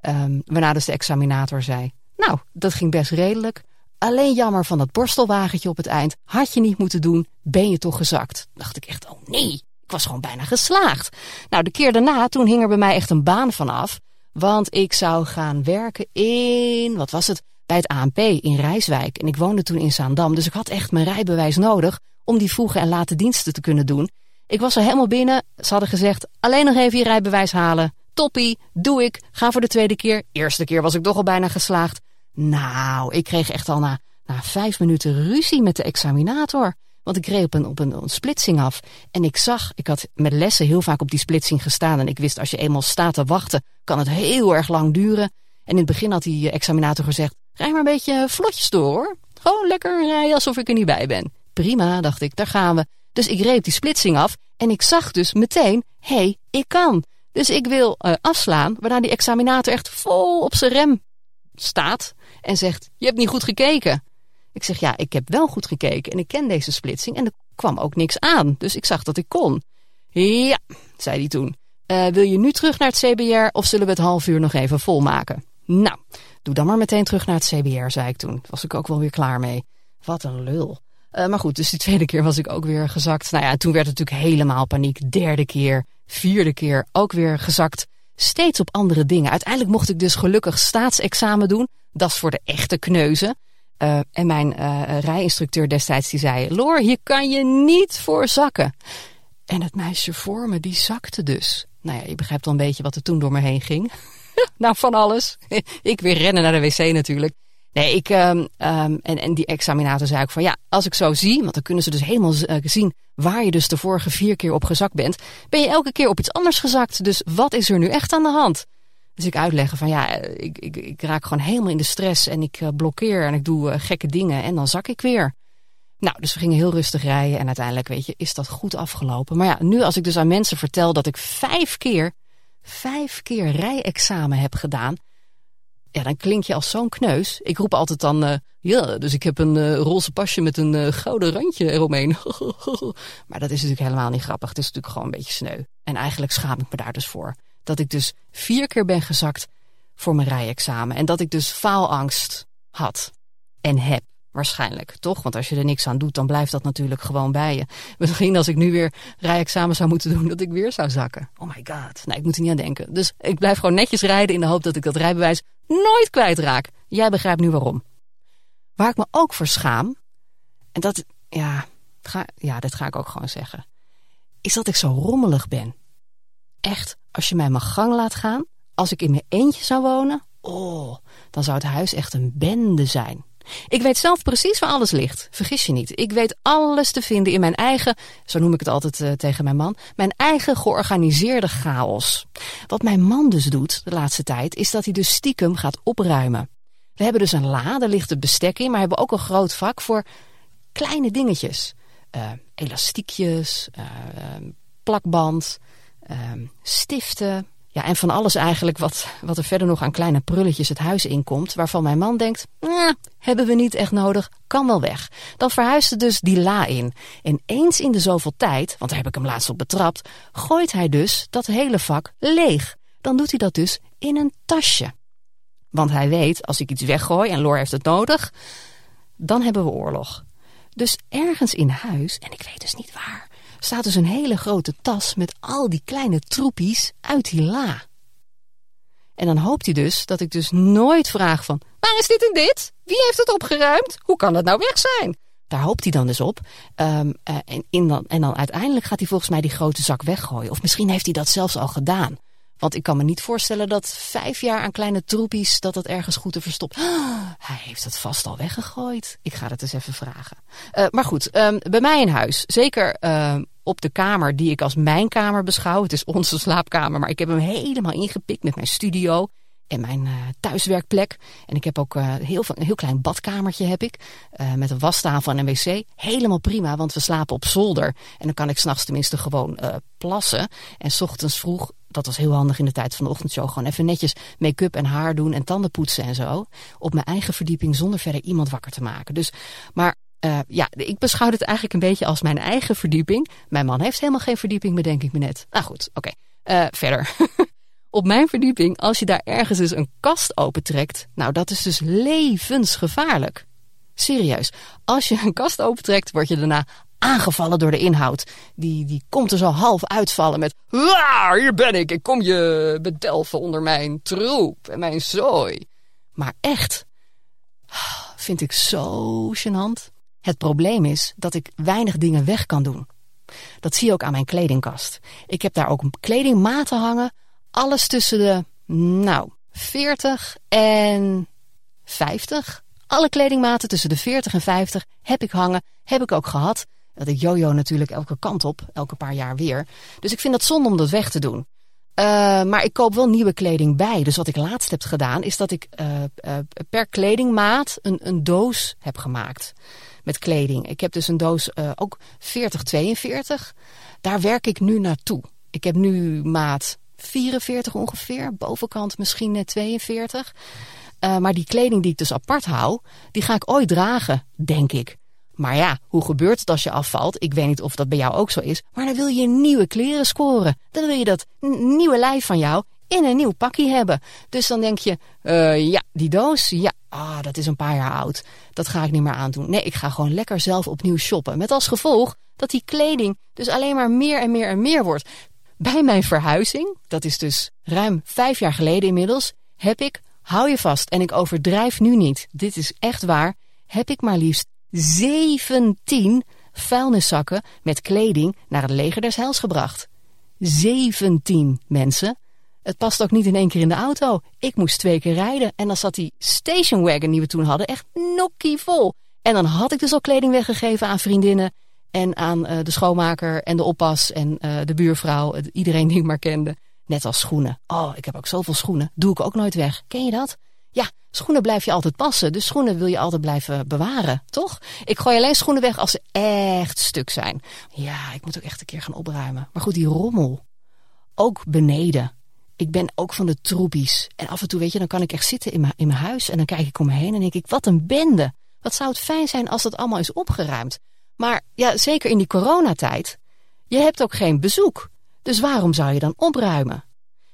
Um, waarna dus de examinator zei, nou, dat ging best redelijk. Alleen jammer van dat borstelwagentje op het eind. Had je niet moeten doen, ben je toch gezakt. Dacht ik echt, oh nee, ik was gewoon bijna geslaagd. Nou, de keer daarna, toen hing er bij mij echt een baan vanaf. Want ik zou gaan werken in, wat was het, bij het ANP in Rijswijk. En ik woonde toen in Zaandam, dus ik had echt mijn rijbewijs nodig om die vroege en late diensten te kunnen doen. Ik was er helemaal binnen. Ze hadden gezegd, alleen nog even je rijbewijs halen. Toppie, doe ik. Ga voor de tweede keer. Eerste keer was ik toch al bijna geslaagd. Nou, ik kreeg echt al na, na vijf minuten ruzie met de examinator. Want ik reed op een, op een, splitsing af. En ik zag, ik had met lessen heel vaak op die splitsing gestaan. En ik wist, als je eenmaal staat te wachten, kan het heel erg lang duren. En in het begin had die examinator gezegd, rij maar een beetje vlotjes door hoor. Gewoon lekker rijden alsof ik er niet bij ben. Prima, dacht ik, daar gaan we. Dus ik reed die splitsing af en ik zag dus meteen, hé, hey, ik kan. Dus ik wil uh, afslaan, waarna die examinator echt vol op zijn rem staat en zegt, je hebt niet goed gekeken. Ik zeg, ja, ik heb wel goed gekeken en ik ken deze splitsing en er kwam ook niks aan. Dus ik zag dat ik kon. Ja, zei hij toen. Uh, wil je nu terug naar het CBR of zullen we het half uur nog even volmaken? Nou, doe dan maar meteen terug naar het CBR, zei ik toen. Was ik ook wel weer klaar mee. Wat een lul. Uh, maar goed, dus die tweede keer was ik ook weer gezakt. Nou ja, toen werd het natuurlijk helemaal paniek. Derde keer, vierde keer ook weer gezakt. Steeds op andere dingen. Uiteindelijk mocht ik dus gelukkig staatsexamen doen. Dat is voor de echte kneuzen. Uh, en mijn uh, rijinstructeur destijds die zei... Loor, hier kan je niet voor zakken. En het meisje voor me, die zakte dus. Nou ja, je begrijpt al een beetje wat er toen door me heen ging. [laughs] nou, van alles. [laughs] ik weer rennen naar de wc natuurlijk. Nee, ik, um, um, en, en die examinator zei ook van ja, als ik zo zie, want dan kunnen ze dus helemaal uh, zien waar je dus de vorige vier keer op gezakt bent, ben je elke keer op iets anders gezakt. Dus wat is er nu echt aan de hand? Dus ik uitleggen van ja, ik, ik, ik raak gewoon helemaal in de stress en ik uh, blokkeer en ik doe gekke dingen en dan zak ik weer. Nou, dus we gingen heel rustig rijden en uiteindelijk, weet je, is dat goed afgelopen. Maar ja, nu als ik dus aan mensen vertel dat ik vijf keer, vijf keer rijexamen heb gedaan, ja, dan klink je als zo'n kneus. Ik roep altijd dan, uh, ja, dus ik heb een uh, roze pasje met een uh, gouden randje eromheen. [laughs] maar dat is natuurlijk helemaal niet grappig. Het is natuurlijk gewoon een beetje sneu. En eigenlijk schaam ik me daar dus voor. Dat ik dus vier keer ben gezakt voor mijn rijexamen. En dat ik dus faalangst had en heb. Waarschijnlijk, toch? Want als je er niks aan doet, dan blijft dat natuurlijk gewoon bij je. Misschien als ik nu weer rijexamen zou moeten doen, dat ik weer zou zakken. Oh my god. Nee, ik moet er niet aan denken. Dus ik blijf gewoon netjes rijden in de hoop dat ik dat rijbewijs nooit kwijtraak. Jij begrijpt nu waarom. Waar ik me ook voor schaam, en dat, ja, ga, ja, dat ga ik ook gewoon zeggen, is dat ik zo rommelig ben. Echt, als je mij mijn gang laat gaan, als ik in mijn eentje zou wonen, oh, dan zou het huis echt een bende zijn. Ik weet zelf precies waar alles ligt. Vergis je niet. Ik weet alles te vinden in mijn eigen, zo noem ik het altijd uh, tegen mijn man, mijn eigen georganiseerde chaos. Wat mijn man dus doet de laatste tijd, is dat hij dus stiekem gaat opruimen. We hebben dus een la, daar ligt het bestek in, maar hebben ook een groot vak voor kleine dingetjes. Uh, elastiekjes, uh, plakband, stiften, Ja, en van alles eigenlijk wat, wat er verder nog aan kleine prulletjes het huis inkomt, waarvan mijn man denkt, hebben we niet echt nodig, kan wel weg. Dan verhuisde dus die la in. En eens in de zoveel tijd, want daar heb ik hem laatst op betrapt, gooit hij dus dat hele vak leeg. Dan doet hij dat dus in een tasje. Want hij weet, als ik iets weggooi en Loor heeft het nodig, dan hebben we oorlog. Dus ergens in huis, en ik weet dus niet waar, staat dus een hele grote tas met al die kleine troepies uit die la. En dan hoopt hij dus dat ik dus nooit vraag van... Waar is dit en dit? Wie heeft het opgeruimd? Hoe kan dat nou weg zijn? Daar hoopt hij dan dus op. Um, uh, en, in dan, en dan uiteindelijk gaat hij volgens mij die grote zak weggooien. Of misschien heeft hij dat zelfs al gedaan. Want ik kan me niet voorstellen dat vijf jaar aan kleine troepies dat dat ergens goed te verstopt. [gasps] hij heeft het vast al weggegooid. Ik ga het eens even vragen. Uh, maar goed, um, bij mij in huis. Zeker uh, op de kamer die ik als mijn kamer beschouw. Het is onze slaapkamer, maar ik heb hem helemaal ingepikt met mijn studio en mijn uh, thuiswerkplek. En ik heb ook uh, heel, een heel klein badkamertje heb ik. Met een wastafel en een wc. Helemaal prima, want we slapen op zolder. En dan kan ik s'nachts tenminste gewoon plassen. En s ochtends vroeg, dat was heel handig in de tijd van de ochtendshow... gewoon even netjes make-up en haar doen en tanden poetsen en zo. Op mijn eigen verdieping zonder verder iemand wakker te maken. Dus, maar uh, ja, ik beschouw het eigenlijk een beetje als mijn eigen verdieping. Mijn man heeft helemaal geen verdieping, bedenk ik me net. Nou goed, oké. Uh, verder. [laughs] Op mijn verdieping, als je daar ergens eens een kast opentrekt, nou dat is dus levensgevaarlijk. Serieus, als je een kast opentrekt, word je daarna aangevallen door de inhoud. Die, die komt er zo half uitvallen met... Hier ben ik, ik kom je bedelven onder mijn troep en mijn zooi. Maar echt, vind ik zo gênant. Het probleem is dat ik weinig dingen weg kan doen. Dat zie je ook aan mijn kledingkast. Ik heb daar ook kledingmaten hangen. Alles tussen de, nou, 40 en 50. Alle kledingmaten tussen de 40 en 50 heb ik hangen, heb ik ook gehad. Dat jojo natuurlijk elke kant op, elke paar jaar weer. Dus ik vind het zonde om dat weg te doen. Uh, maar ik koop wel nieuwe kleding bij. Dus wat ik laatst heb gedaan, is dat ik uh, uh, per kledingmaat een, een doos heb gemaakt met kleding. Ik heb dus een doos ook 4042. Daar werk ik nu naartoe. Ik heb nu maat 44 ongeveer. Bovenkant misschien net 42. Uh, maar die kleding die ik dus apart hou, die ga ik ooit dragen, denk ik. Maar ja, hoe gebeurt het als je afvalt? Ik weet niet of dat bij jou ook zo is. Maar dan wil je nieuwe kleren scoren. Dan wil je dat nieuwe lijf van jou in een nieuw pakje hebben. Dus dan denk je, uh, ja, die doos, ja, ah, dat is een paar jaar oud. Dat ga ik niet meer aandoen. Nee, ik ga gewoon lekker zelf opnieuw shoppen. Met als gevolg dat die kleding dus alleen maar meer en meer en meer wordt. Bij mijn verhuizing, dat is dus ruim vijf jaar geleden inmiddels, heb ik, hou je vast, en ik overdrijf nu niet, dit is echt waar, heb ik maar liefst 17 vuilniszakken met kleding naar het leger des heils gebracht. 17 mensen. Het past ook niet in één keer in de auto. Ik moest twee keer rijden. En dan zat die stationwagon die we toen hadden echt nokkie vol. En dan had ik dus al kleding weggegeven aan vriendinnen. En aan uh, de schoonmaker en de oppas en uh, de buurvrouw. Iedereen die ik maar kende. Net als schoenen. Oh, ik heb ook zoveel schoenen. Doe ik ook nooit weg. Ken je dat? Ja, schoenen blijf je altijd passen. Dus schoenen wil je altijd blijven bewaren, toch? Ik gooi alleen schoenen weg als ze echt stuk zijn. Ja, ik moet ook echt een keer gaan opruimen. Maar goed, die rommel. Ook beneden ik ben ook van de troepies. En af en toe, weet je, dan kan ik echt zitten in mijn, in mijn huis en dan kijk ik om me heen en denk ik, wat een bende. Wat zou het fijn zijn als dat allemaal is opgeruimd. Maar ja, zeker in die coronatijd. Je hebt ook geen bezoek. Dus waarom zou je dan opruimen?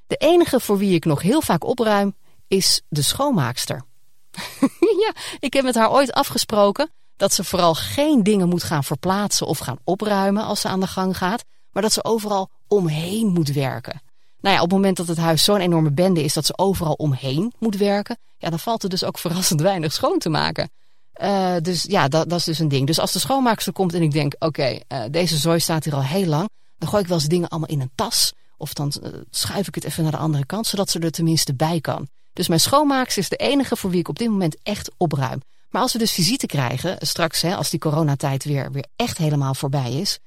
De enige voor wie ik nog heel vaak opruim, is de schoonmaakster. [laughs] ja, ik heb met haar ooit afgesproken dat ze vooral geen dingen moet gaan verplaatsen of gaan opruimen als ze aan de gang gaat, maar dat ze overal omheen moet werken. Nou ja, op het moment dat het huis zo'n enorme bende is dat ze overal omheen moet werken, ja, dan valt er dus ook [laughs] verrassend weinig schoon te maken. Uh, dus ja, dat, dat, is dus een ding. Dus als de schoonmaakster komt en ik denk, oké, uh, deze zooi staat hier al heel lang, dan gooi ik wel eens dingen allemaal in een tas. Of dan uh, schuif ik het even naar de andere kant, zodat ze er tenminste bij kan. Dus mijn schoonmaakster is de enige voor wie ik op dit moment echt opruim. Maar als we dus visite krijgen, straks hè, als die coronatijd weer, weer echt helemaal voorbij is,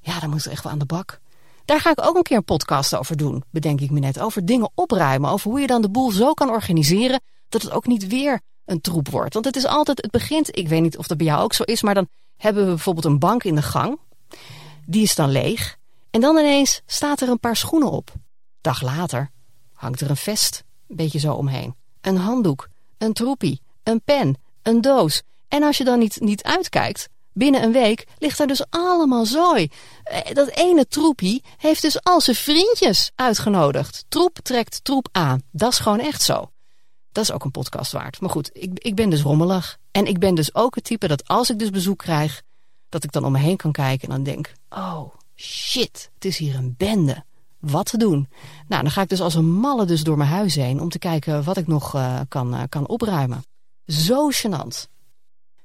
ja, dan moet er echt wel aan de bak. Daar ga ik ook een keer een podcast over doen, bedenk ik me net. Over dingen opruimen, over hoe je dan de boel zo kan organiseren dat het ook niet weer een troep wordt. Want het is altijd, het begint, ik weet niet of dat bij jou ook zo is, maar dan hebben we bijvoorbeeld een bank in de gang. Die is dan leeg. En dan ineens staat er een paar schoenen op. Dag later hangt er een vest, beetje zo omheen. Een handdoek, een troepie, een pen, een doos. En als je dan niet, niet uitkijkt, binnen een week ligt er dus allemaal zooi. Eh, dat ene troepie heeft dus al zijn vriendjes uitgenodigd. Troep trekt troep aan. Dat is gewoon echt zo. Dat is ook een podcast waard. Maar goed, ik, ik ben dus rommelig. En ik ben dus ook het type dat als ik dus bezoek krijg, dat ik dan om me heen kan kijken en dan denk: oh shit, het is hier een bende. Wat te doen? Nou, dan ga ik dus als een malle dus door mijn huis heen om te kijken wat ik nog uh, kan, uh, kan opruimen. Zo gênant.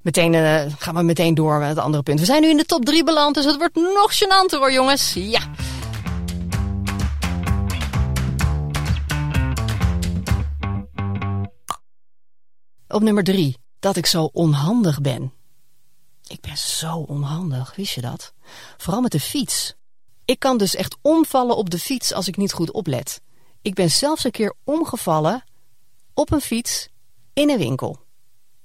Meteen uh, gaan we meteen door met het andere punt. We zijn nu in de top 3 beland, dus het wordt nog gênanter hoor jongens. Ja. Op nummer 3. Dat ik zo onhandig ben. Ik ben zo onhandig, wist je dat? Vooral met de fiets. Ik kan dus echt omvallen op de fiets als ik niet goed oplet. Ik ben zelfs een keer omgevallen op een fiets in een winkel.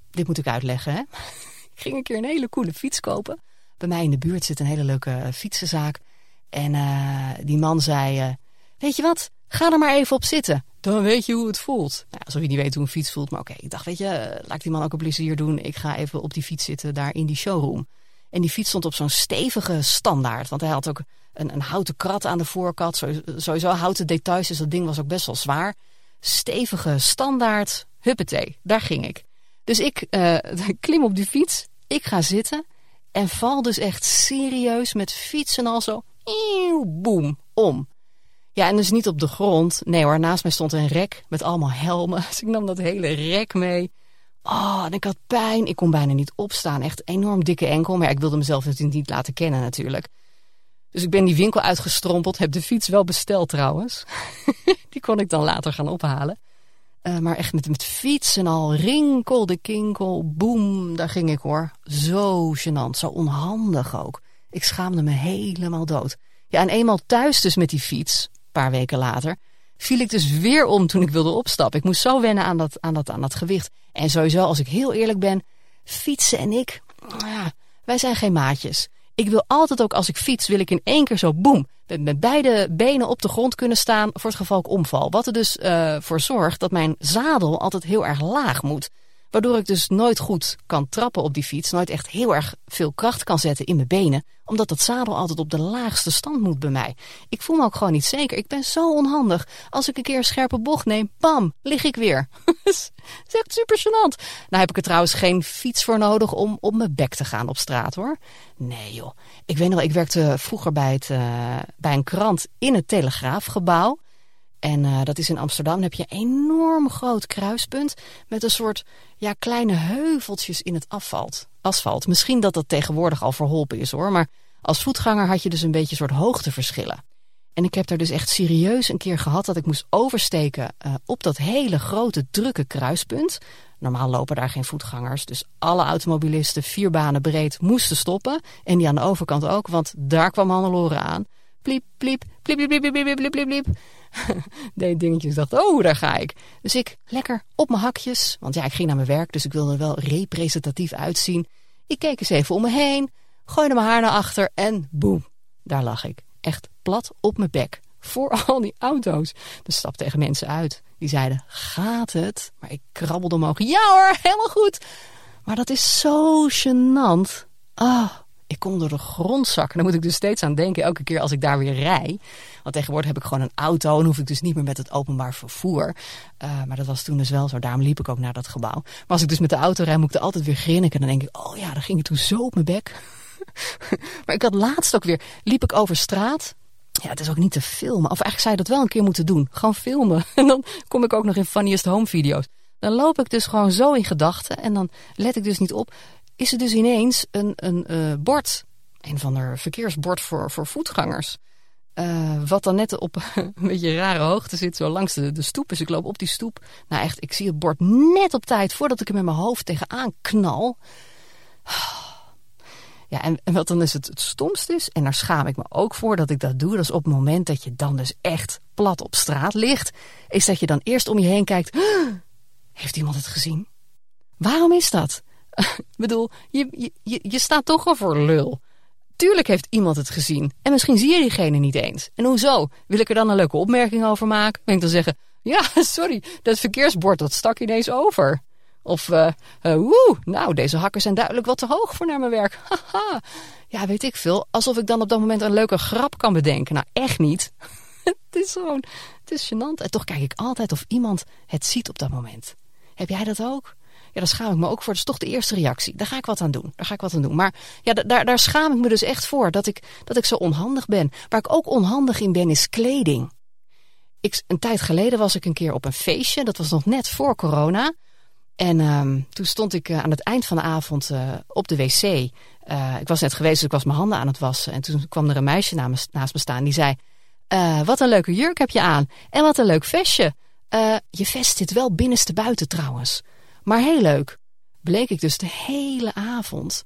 Dit moet ik uitleggen, hè? [laughs] ik ging een keer een hele coole fiets kopen. Bij mij in de buurt zit een hele leuke uh, fietsenzaak. En uh, die man zei, uh, weet je wat, ga er maar even op zitten. Dan weet je hoe het voelt. Nou, alsof je niet weet hoe een fiets voelt. Maar oké, ik dacht, weet je, laat die man ook een plezier doen. Ik ga even op die fiets zitten daar in die showroom. En die fiets stond op zo'n stevige standaard. Want hij had ook een, een houten krat aan de voorkant. Sowieso, houten details, dus dat ding was ook best wel zwaar. Stevige standaard, huppatee, daar ging ik. Dus ik uh, [laughs] klim op die fiets, ik ga zitten en val dus echt serieus met fietsen al zo, boem, om. Ja, en dus niet op de grond. Nee hoor, naast mij stond een rek met allemaal helmen. [laughs] Dus ik nam dat hele rek mee. Oh, en ik had pijn. Ik kon bijna niet opstaan. Echt enorm dikke enkel. Maar ik wilde mezelf natuurlijk niet laten kennen natuurlijk. Dus ik ben die winkel uitgestrompeld. Heb de fiets wel besteld trouwens. [laughs] die kon ik dan later gaan ophalen. Uh, maar echt met, met fietsen al. Rinkel de kinkel. Boem, daar ging ik hoor. Zo gênant. Zo onhandig ook. Ik schaamde me helemaal dood. Ja, en eenmaal thuis dus met die fiets. Een paar weken later viel ik dus weer om toen ik wilde opstappen. Ik moest zo wennen aan dat, aan dat, aan dat gewicht. En sowieso, als ik heel eerlijk ben, fietsen en ik, ja, wij zijn geen maatjes. Ik wil altijd ook als ik fiets, wil ik in één keer zo boem, met, beide benen op de grond kunnen staan voor het geval ik omval. Wat er dus uh, voor zorgt dat mijn zadel altijd heel erg laag moet. Waardoor ik dus nooit goed kan trappen op die fiets. Nooit echt heel erg veel kracht kan zetten in mijn benen. Omdat dat zadel altijd op de laagste stand moet bij mij. Ik voel me ook gewoon niet zeker. Ik ben zo onhandig. Als ik een keer een scherpe bocht neem, bam, lig ik weer. [laughs] Dat is echt super gênant. Nou heb ik er trouwens geen fiets voor nodig om op mijn bek te gaan op straat hoor. Nee joh. Ik weet nog ik werkte vroeger bij, het, uh, bij een krant in het Telegraafgebouw. En uh, dat is in Amsterdam. Dan heb je een enorm groot kruispunt met een soort ja, kleine heuveltjes in het asfalt. asfalt. Misschien dat dat tegenwoordig al verholpen is hoor. Maar als voetganger had je dus een beetje soort hoogteverschillen. En ik heb daar dus echt serieus een keer gehad dat ik moest oversteken uh, op dat hele grote drukke kruispunt. Normaal lopen daar geen voetgangers, dus alle automobilisten vier banen breed moesten stoppen. En die aan de overkant ook, want daar kwam Hannelore aan. Pliep, pliep, pliep, pliep, pliep, pliep, pliep, pliep, pliep [laughs] deed dingetjes. dacht, oh, daar ga ik. Dus ik lekker op mijn hakjes. Want ja, ik ging naar mijn werk, dus ik wilde er wel representatief uitzien. Ik keek eens even om me heen, gooide mijn haar naar achter en boem, daar lag ik. Echt plat op mijn bek. Voor [laughs] al die auto's. Dus stap tegen mensen uit. Die zeiden, gaat het? Maar ik krabbelde omhoog. Ja hoor, helemaal goed. Maar dat is zo gênant. Ah, ik kon door de grond zakken. Daar moet ik dus steeds aan denken, elke keer als ik daar weer rij. Want tegenwoordig heb ik gewoon een auto en hoef ik dus niet meer met het openbaar vervoer. Uh, maar dat was toen dus wel zo, daarom liep ik ook naar dat gebouw. Maar als ik dus met de auto rijd, moet ik er altijd weer grinniken. En dan denk ik, oh ja, dan ging ik toen zo op mijn bek. [laughs] maar ik had laatst ook weer, liep ik over straat. Ja, het is ook niet te filmen. Of eigenlijk zou je dat wel een keer moeten doen. Gewoon filmen. [laughs] En dan kom ik ook nog in Funniest Home video's. Dan loop ik dus gewoon zo in gedachten. En dan let ik dus niet op is er dus ineens een, een uh, bord, een van de verkeersbord voor, voor voetgangers. Uh, wat dan net op [laughs] een beetje rare hoogte zit, zo langs de, de stoep. Dus ik loop op die stoep. Nou echt, ik zie het bord net op tijd voordat ik er met mijn hoofd tegenaan knal. Ja, en, en wat dan is het, het stomst is, en daar schaam ik me ook voor dat ik dat doe, dat is op het moment dat je dan dus echt plat op straat ligt, is dat je dan eerst om je heen kijkt, [gasps] heeft iemand het gezien? Waarom is dat? [laughs] ik bedoel, je, je, staat toch al voor lul. Tuurlijk heeft iemand het gezien. En misschien zie je diegene niet eens. En hoezo? Wil ik er dan een leuke opmerking over maken? Ben ik dan zeggen, [laughs] ja, sorry, dat verkeersbord dat stak ineens over. Of, uh, woe, nou, deze hakken zijn duidelijk wat te hoog voor naar mijn werk. [laughs] Haha. Ja, weet ik veel. Alsof ik dan op dat moment een leuke grap kan bedenken. Nou, echt niet. het is gewoon, het is gênant. En toch kijk ik altijd of iemand het ziet op dat moment. Heb jij dat ook? Daar schaam ik me ook voor. Dat is toch de eerste reactie. Daar ga ik wat aan doen. Daar ga ik wat aan doen. Maar ja, daar, daar schaam ik me dus echt voor. Dat ik, dat ik zo onhandig ben. Waar ik ook onhandig in ben, is kleding. Ik, een tijd geleden was ik een keer op een feestje. Dat was nog net voor corona. En um, toen stond ik uh, aan het eind van de avond uh, op de wc. Uh, ik was net geweest, dus ik was mijn handen aan het wassen. En toen kwam er een meisje naast me staan. Die zei, wat een leuke jurk heb je aan. En wat een leuk vestje. je vest zit wel binnenste buiten trouwens. Maar heel leuk. Bleek ik dus de hele avond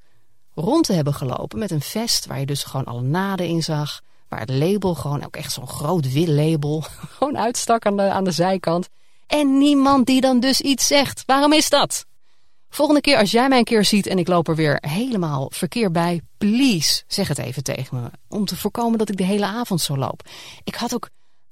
rond te hebben gelopen met een vest... waar je dus gewoon alle naden in zag. Waar het label gewoon ook echt zo'n groot wit label... [laughs] gewoon uitstak aan de, aan de zijkant... En niemand die dan dus iets zegt. Waarom is dat? Volgende keer als jij mij een keer ziet en ik loop er weer helemaal verkeer bij, please zeg het even tegen me. Om te voorkomen dat ik de hele avond zo loop. Ik had ook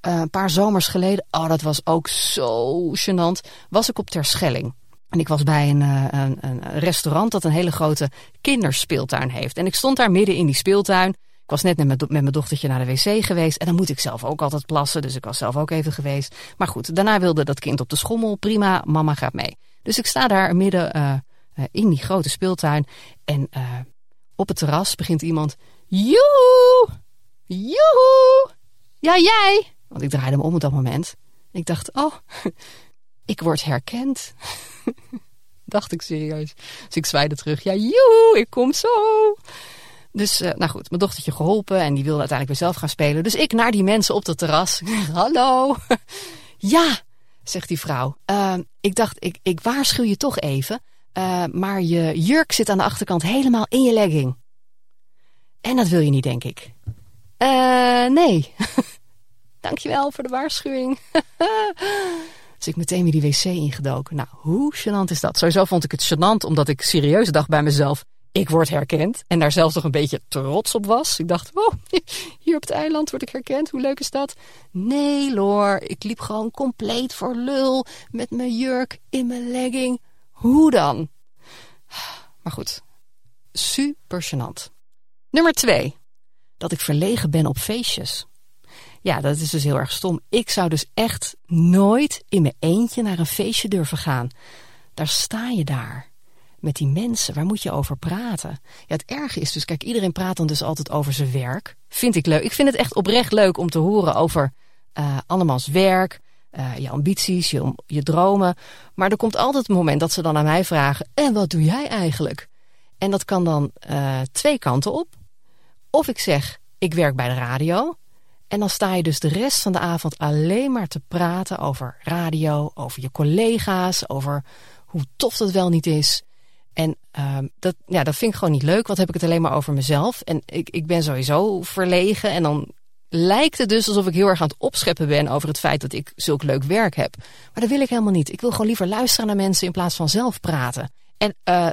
uh, een paar zomers geleden, oh dat was ook zo gênant, was ik op Terschelling. En ik was bij een, uh, een, een restaurant dat een hele grote kinderspeeltuin heeft. En ik stond daar midden in die speeltuin was net met mijn, met mijn dochtertje naar de wc geweest. En dan moet ik zelf ook altijd plassen. Dus ik was zelf ook even geweest. Maar goed, daarna wilde dat kind op de schommel. Prima, mama gaat mee. Dus ik sta daar midden uh, in die grote speeltuin. En op het terras begint iemand. Joehoe! Joehoe! Ja, jij! Want ik draaide me om op dat moment. Ik dacht, oh, [laughs] ik word herkend. [laughs] dacht ik serieus. Dus ik zwaaide terug. Ja, joehoe, ik kom zo. Dus, uh, nou goed, mijn dochtertje geholpen en die wilde uiteindelijk weer zelf gaan spelen. Dus ik naar die mensen op het terras. Hallo. [laughs] ja, zegt die vrouw. Uh, ik dacht, ik, ik waarschuw je toch even. Uh, maar je jurk zit aan de achterkant helemaal in je legging. En dat wil je niet, denk ik. Uh, nee. [laughs] Dankjewel voor de waarschuwing. Dus ik meteen weer die wc ingedoken. Nou, hoe gênant is dat? Sowieso vond ik het gênant, omdat ik serieus dacht bij mezelf ik word herkend. En daar zelfs nog een beetje trots op was. Ik dacht, wow, [laughs] hier op het eiland word ik herkend. Hoe leuk is dat? Nee, Loor, ik liep gewoon compleet voor lul. Met mijn jurk in mijn legging. Hoe dan? Maar goed, super gênant. Nummer twee. Dat ik verlegen ben op feestjes. Ja, dat is dus heel erg stom. Ik zou dus echt nooit in mijn eentje naar een feestje durven gaan. Daar sta je daar met die mensen? Waar moet je over praten? Ja, het erge is dus, kijk, iedereen praat dan dus altijd over zijn werk. Vind ik leuk. Ik vind het echt oprecht leuk om te horen over uh, werk, uh, je ambities, je, dromen. Maar er komt altijd een moment dat ze dan aan mij vragen, en wat doe jij eigenlijk? En dat kan dan uh, twee kanten op. Of ik zeg, ik werk bij de radio. En dan sta je dus de rest van de avond alleen maar te praten over radio, over je collega's, over hoe tof dat wel niet is. En uh, dat, ja, dat vind ik gewoon niet leuk, want heb ik het alleen maar over mezelf. En ik, ik ben sowieso verlegen en dan lijkt het dus alsof ik heel erg aan het opscheppen ben over het feit dat ik zulk leuk werk heb. Maar dat wil ik helemaal niet. Ik wil gewoon liever luisteren naar mensen in plaats van zelf praten. En uh,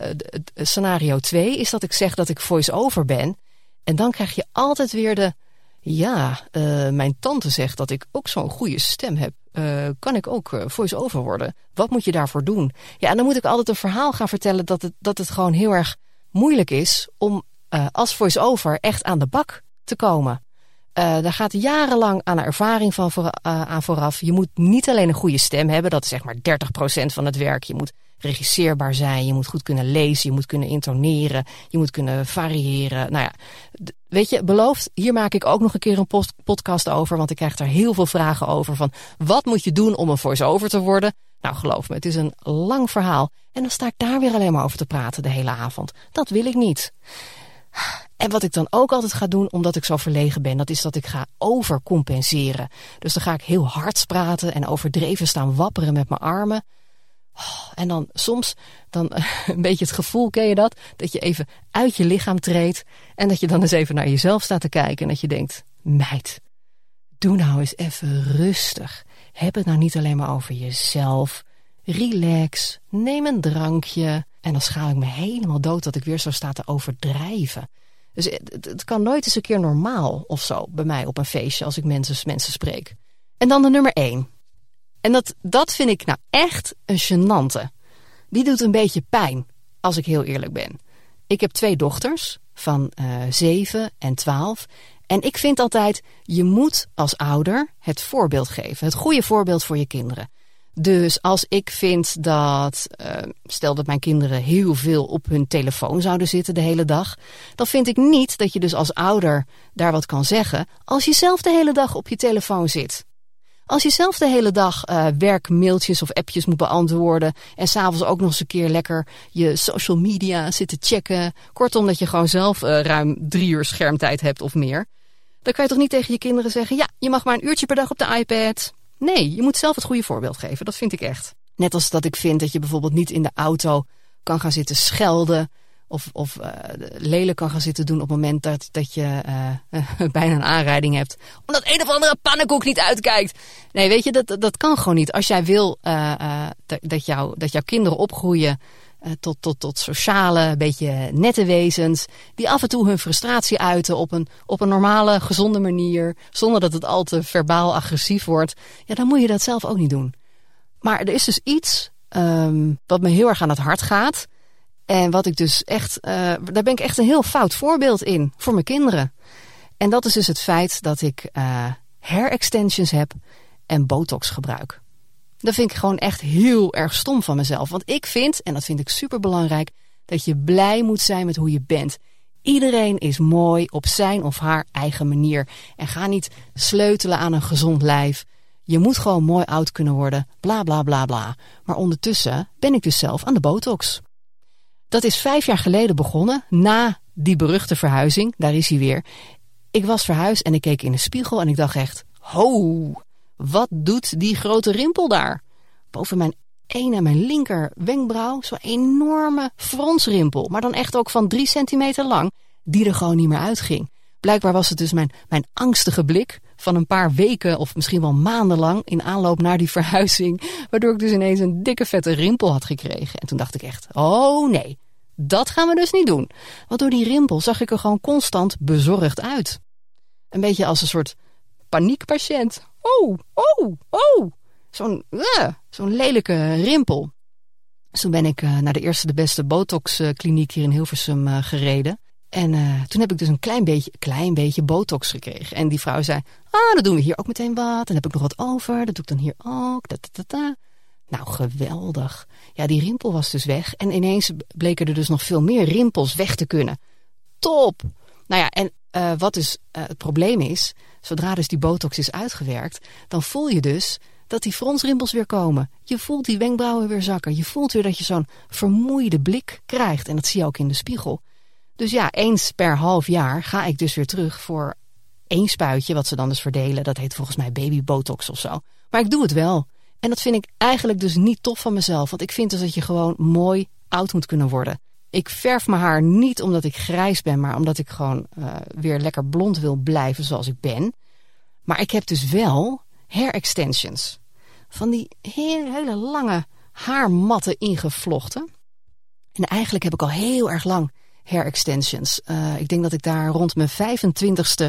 scenario 2 is dat ik zeg dat ik voice-over ben. En dan krijg je altijd weer de... Ja, uh, mijn tante zegt dat ik ook zo'n goede stem heb uh, kan ik ook uh, voice-over worden? Wat moet je daarvoor doen? Ja, en dan moet ik altijd een verhaal gaan vertellen dat het, dat het gewoon heel erg moeilijk is om als voice-over echt aan de bak te komen. daar gaat jarenlang aan ervaring van voor, aan vooraf. Je moet niet alleen een goede stem hebben, dat is zeg maar 30% van het werk. Je moet regisseerbaar zijn, je moet goed kunnen lezen, je moet kunnen intoneren, je moet kunnen variëren. Nou ja, weet je, beloofd, hier maak ik ook nog een keer een podcast over, want ik krijg daar heel veel vragen over van wat moet je doen om een voice-over te worden? Nou, geloof me, het is een lang verhaal. En dan sta ik daar weer alleen maar over te praten de hele avond. Dat wil ik niet. En wat ik dan ook altijd ga doen, omdat ik zo verlegen ben, dat is dat ik ga overcompenseren. Dus dan ga ik heel hard praten en overdreven staan wapperen met mijn armen. En dan soms dan [laughs] een beetje het gevoel, ken je dat? Dat je even uit je lichaam treedt en dat je dan eens even naar jezelf staat te kijken en dat je denkt, meid, doe nou eens even rustig. Heb het nou niet alleen maar over jezelf. Relax, neem een drankje. En dan schaam ik me helemaal dood dat ik weer zo sta te overdrijven. Dus het, het, kan nooit eens een keer normaal of zo bij mij op een feestje als ik mensen, mensen spreek. En dan de nummer één. En dat, dat vind ik nou echt een gênante. Die doet een beetje pijn, als ik heel eerlijk ben. Ik heb twee dochters van uh, 7 en 12. En ik vind altijd, je moet als ouder het voorbeeld geven. Het goede voorbeeld voor je kinderen. Dus als ik vind dat, uh, stel dat mijn kinderen heel veel op hun telefoon zouden zitten de hele dag, dan vind ik niet dat je dus als ouder daar wat kan zeggen als je zelf de hele dag op je telefoon zit. Als je zelf de hele dag uh, werkmailtjes of appjes moet beantwoorden en s'avonds ook nog eens een keer lekker je social media zit te checken, kortom dat je gewoon zelf uh, ruim drie uur schermtijd hebt of meer, dan kan je toch niet tegen je kinderen zeggen, ja, je mag maar een uurtje per dag op de iPad, Nee, je moet zelf het goede voorbeeld geven. Dat vind ik echt. Net als dat ik vind dat je bijvoorbeeld niet in de auto kan gaan zitten schelden. Of, of uh, lelijk kan gaan zitten doen op het moment dat, dat je uh, [laughs] bijna een aanrijding hebt. Omdat een of andere pannenkoek niet uitkijkt. Nee, weet je, dat, dat kan gewoon niet. Als jij wil uh, dat, jou, dat jouw kinderen opgroeien tot, tot, tot sociale, beetje nette wezens. Die af en toe hun frustratie uiten op een, op een normale, gezonde manier. Zonder dat het al te verbaal agressief wordt. Ja, dan moet je dat zelf ook niet doen. Maar er is dus iets um, wat me heel erg aan het hart gaat. En wat ik dus echt, uh, daar ben ik echt een heel fout voorbeeld in voor mijn kinderen. En dat is dus het feit dat ik uh, hair extensions heb en botox gebruik. Dat vind ik gewoon echt heel erg stom van mezelf. Want ik vind, en dat vind ik super belangrijk, dat je blij moet zijn met hoe je bent. Iedereen is mooi op zijn of haar eigen manier. En ga niet sleutelen aan een gezond lijf. Je moet gewoon mooi oud kunnen worden, bla bla bla bla. Maar ondertussen ben ik dus zelf aan de botox. Dat is vijf jaar geleden begonnen, na die beruchte verhuizing. Daar is hij weer. Ik was verhuisd en ik keek in de spiegel en ik dacht echt... Ho, wat doet die grote rimpel daar? Boven mijn ene, mijn linker wenkbrauw, zo'n enorme fronsrimpel. Maar dan echt ook van drie centimeter lang, die er gewoon niet meer uitging. Blijkbaar was het dus mijn, mijn angstige blik van een paar weken of misschien wel maanden lang in aanloop naar die verhuizing. Waardoor ik dus ineens een dikke vette rimpel had gekregen. En toen dacht ik echt, oh nee, dat gaan we dus niet doen. Want door die rimpel zag ik er gewoon constant bezorgd uit. Een beetje als een soort paniekpatiënt. Oh, oh, oh. Zo'n uh, zo'n lelijke rimpel. Dus toen ben ik uh, naar de eerste de beste botox-kliniek hier in Hilversum uh, gereden. En uh, toen heb ik dus een klein beetje, klein beetje botox gekregen. En die vrouw zei, ah, dan doen we hier ook meteen wat. Dan heb ik nog wat over, dat doe ik dan hier ook. Da, da, da, nou, geweldig. Ja, die rimpel was dus weg. En ineens bleken er dus nog veel meer rimpels weg te kunnen. Top! Nou ja, en uh, wat dus uh, het probleem is, zodra dus die botox is uitgewerkt, dan voel je dus dat die fronsrimpels weer komen. Je voelt die wenkbrauwen weer zakken. Je voelt weer dat je zo'n vermoeide blik krijgt. En dat zie je ook in de spiegel. Dus ja, eens per half jaar ga ik dus weer terug voor één spuitje, wat ze dan dus verdelen. Dat heet volgens mij baby botox of zo. Maar ik doe het wel. En dat vind ik eigenlijk dus niet tof van mezelf. Want ik vind dus dat je gewoon mooi oud moet kunnen worden. Ik verf mijn haar niet omdat ik grijs ben, maar omdat ik gewoon uh, weer lekker blond wil blijven zoals ik ben. Maar ik heb dus wel hair extensions. Van die hele, hele lange haarmatten ingevlochten. En eigenlijk heb ik al heel erg lang hair extensions. Uh, ik denk dat ik daar rond mijn 25ste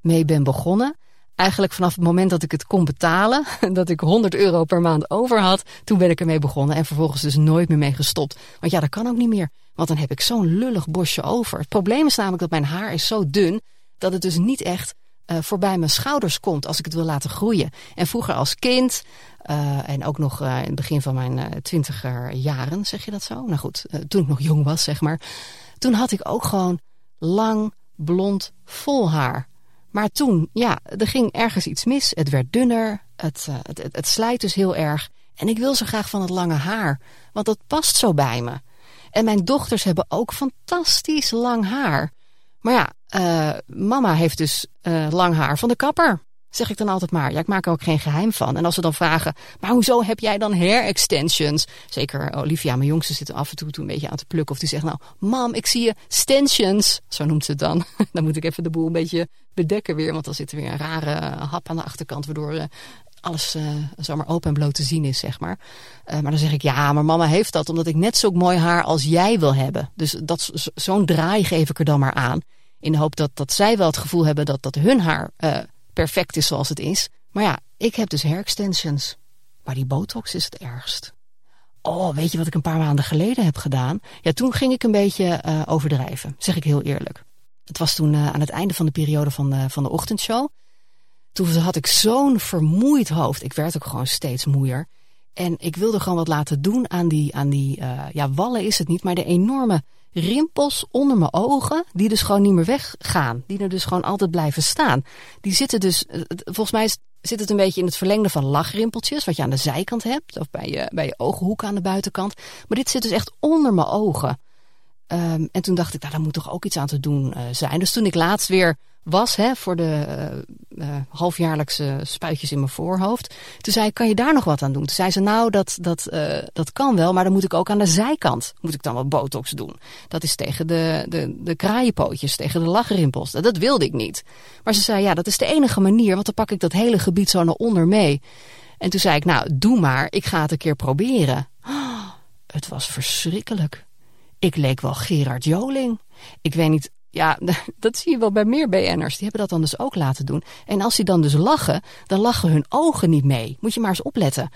mee ben begonnen. Eigenlijk vanaf het moment dat ik het kon betalen, [laughs] dat ik 100 euro per maand over had, toen ben ik ermee begonnen en vervolgens dus nooit meer mee gestopt. Want ja, dat kan ook niet meer, want dan heb ik zo'n lullig bosje over. Het probleem is namelijk dat mijn haar is zo dun, dat het dus niet echt uh, voorbij mijn schouders komt als ik het wil laten groeien. En vroeger als kind, uh, en ook nog in het begin van mijn twintiger jaren, zeg je dat zo? Nou goed, toen ik nog jong was, zeg maar. Toen had ik ook gewoon lang, blond, vol haar. Maar toen, ja, er ging ergens iets mis. Het werd dunner, het, uh, het, het, het slijt dus heel erg. En ik wil zo graag van het lange haar, want dat past zo bij me. En mijn dochters hebben ook fantastisch lang haar. Maar ja, uh, mama heeft dus uh, lang haar van de kapper. Zeg ik dan altijd maar. Ja, ik maak er ook geen geheim van. En als ze dan vragen, maar hoezo heb jij dan hair extensions? Zeker Olivia, mijn jongste, zit er af en toe een beetje aan te plukken. Of die zegt, nou, mam, ik zie je extensions. Zo noemt ze het dan. [laughs] dan moet ik even de boel een beetje bedekken weer. Want dan zit er weer een rare hap aan de achterkant, waardoor uh, alles zomaar open en bloot te zien is, zeg maar. Maar dan zeg ik, ja, maar mama heeft dat omdat ik net zo mooi haar als jij wil hebben. Dus dat zo'n draai geef ik er dan maar aan. In de hoop dat, dat zij wel het gevoel hebben dat, dat hun haar perfect is zoals het is. Maar ja, ik heb dus hair extensions. Maar die botox is het ergst. Oh, weet je wat ik een paar maanden geleden heb gedaan? Ja, toen ging ik een beetje uh, overdrijven, zeg ik heel eerlijk. Het was toen uh, aan het einde van de periode van de, van de ochtendshow. Toen had ik zo'n vermoeid hoofd. Ik werd ook gewoon steeds moeier. En ik wilde gewoon wat laten doen aan die, aan die uh, ja, wallen is het niet, maar de enorme rimpels onder mijn ogen, die dus gewoon niet meer weggaan. Die er dus gewoon altijd blijven staan. Die zitten dus, volgens mij zit het een beetje in het verlengde van lachrimpeltjes, wat je aan de zijkant hebt, of bij je, bij je ooghoek aan de buitenkant. Maar dit zit dus echt onder mijn ogen. Um, en toen dacht ik, nou, daar moet toch ook iets aan te doen uh, zijn. Dus toen ik laatst weer was hè, voor de uh, uh, halfjaarlijkse spuitjes in mijn voorhoofd. Toen zei ik, kan je daar nog wat aan doen? Toen zei ze, nou, dat, dat, uh, dat kan wel, maar dan moet ik ook aan de zijkant moet ik dan wat botox doen. Dat is tegen de, de, de kraaienpootjes, tegen de lachrimpels. Dat, dat wilde ik niet. Maar ze zei, ja, dat is de enige manier, want dan pak ik dat hele gebied zo naar onder mee. En toen zei ik, nou, doe maar, ik ga het een keer proberen. Oh, het was verschrikkelijk. Ik leek wel Gerard Joling. Ik weet niet ja, [laughs] dat zie je wel bij meer BN'ers. Die hebben dat dan dus ook laten doen. En als die dan dus lachen, dan lachen hun ogen niet mee. Moet je maar eens opletten.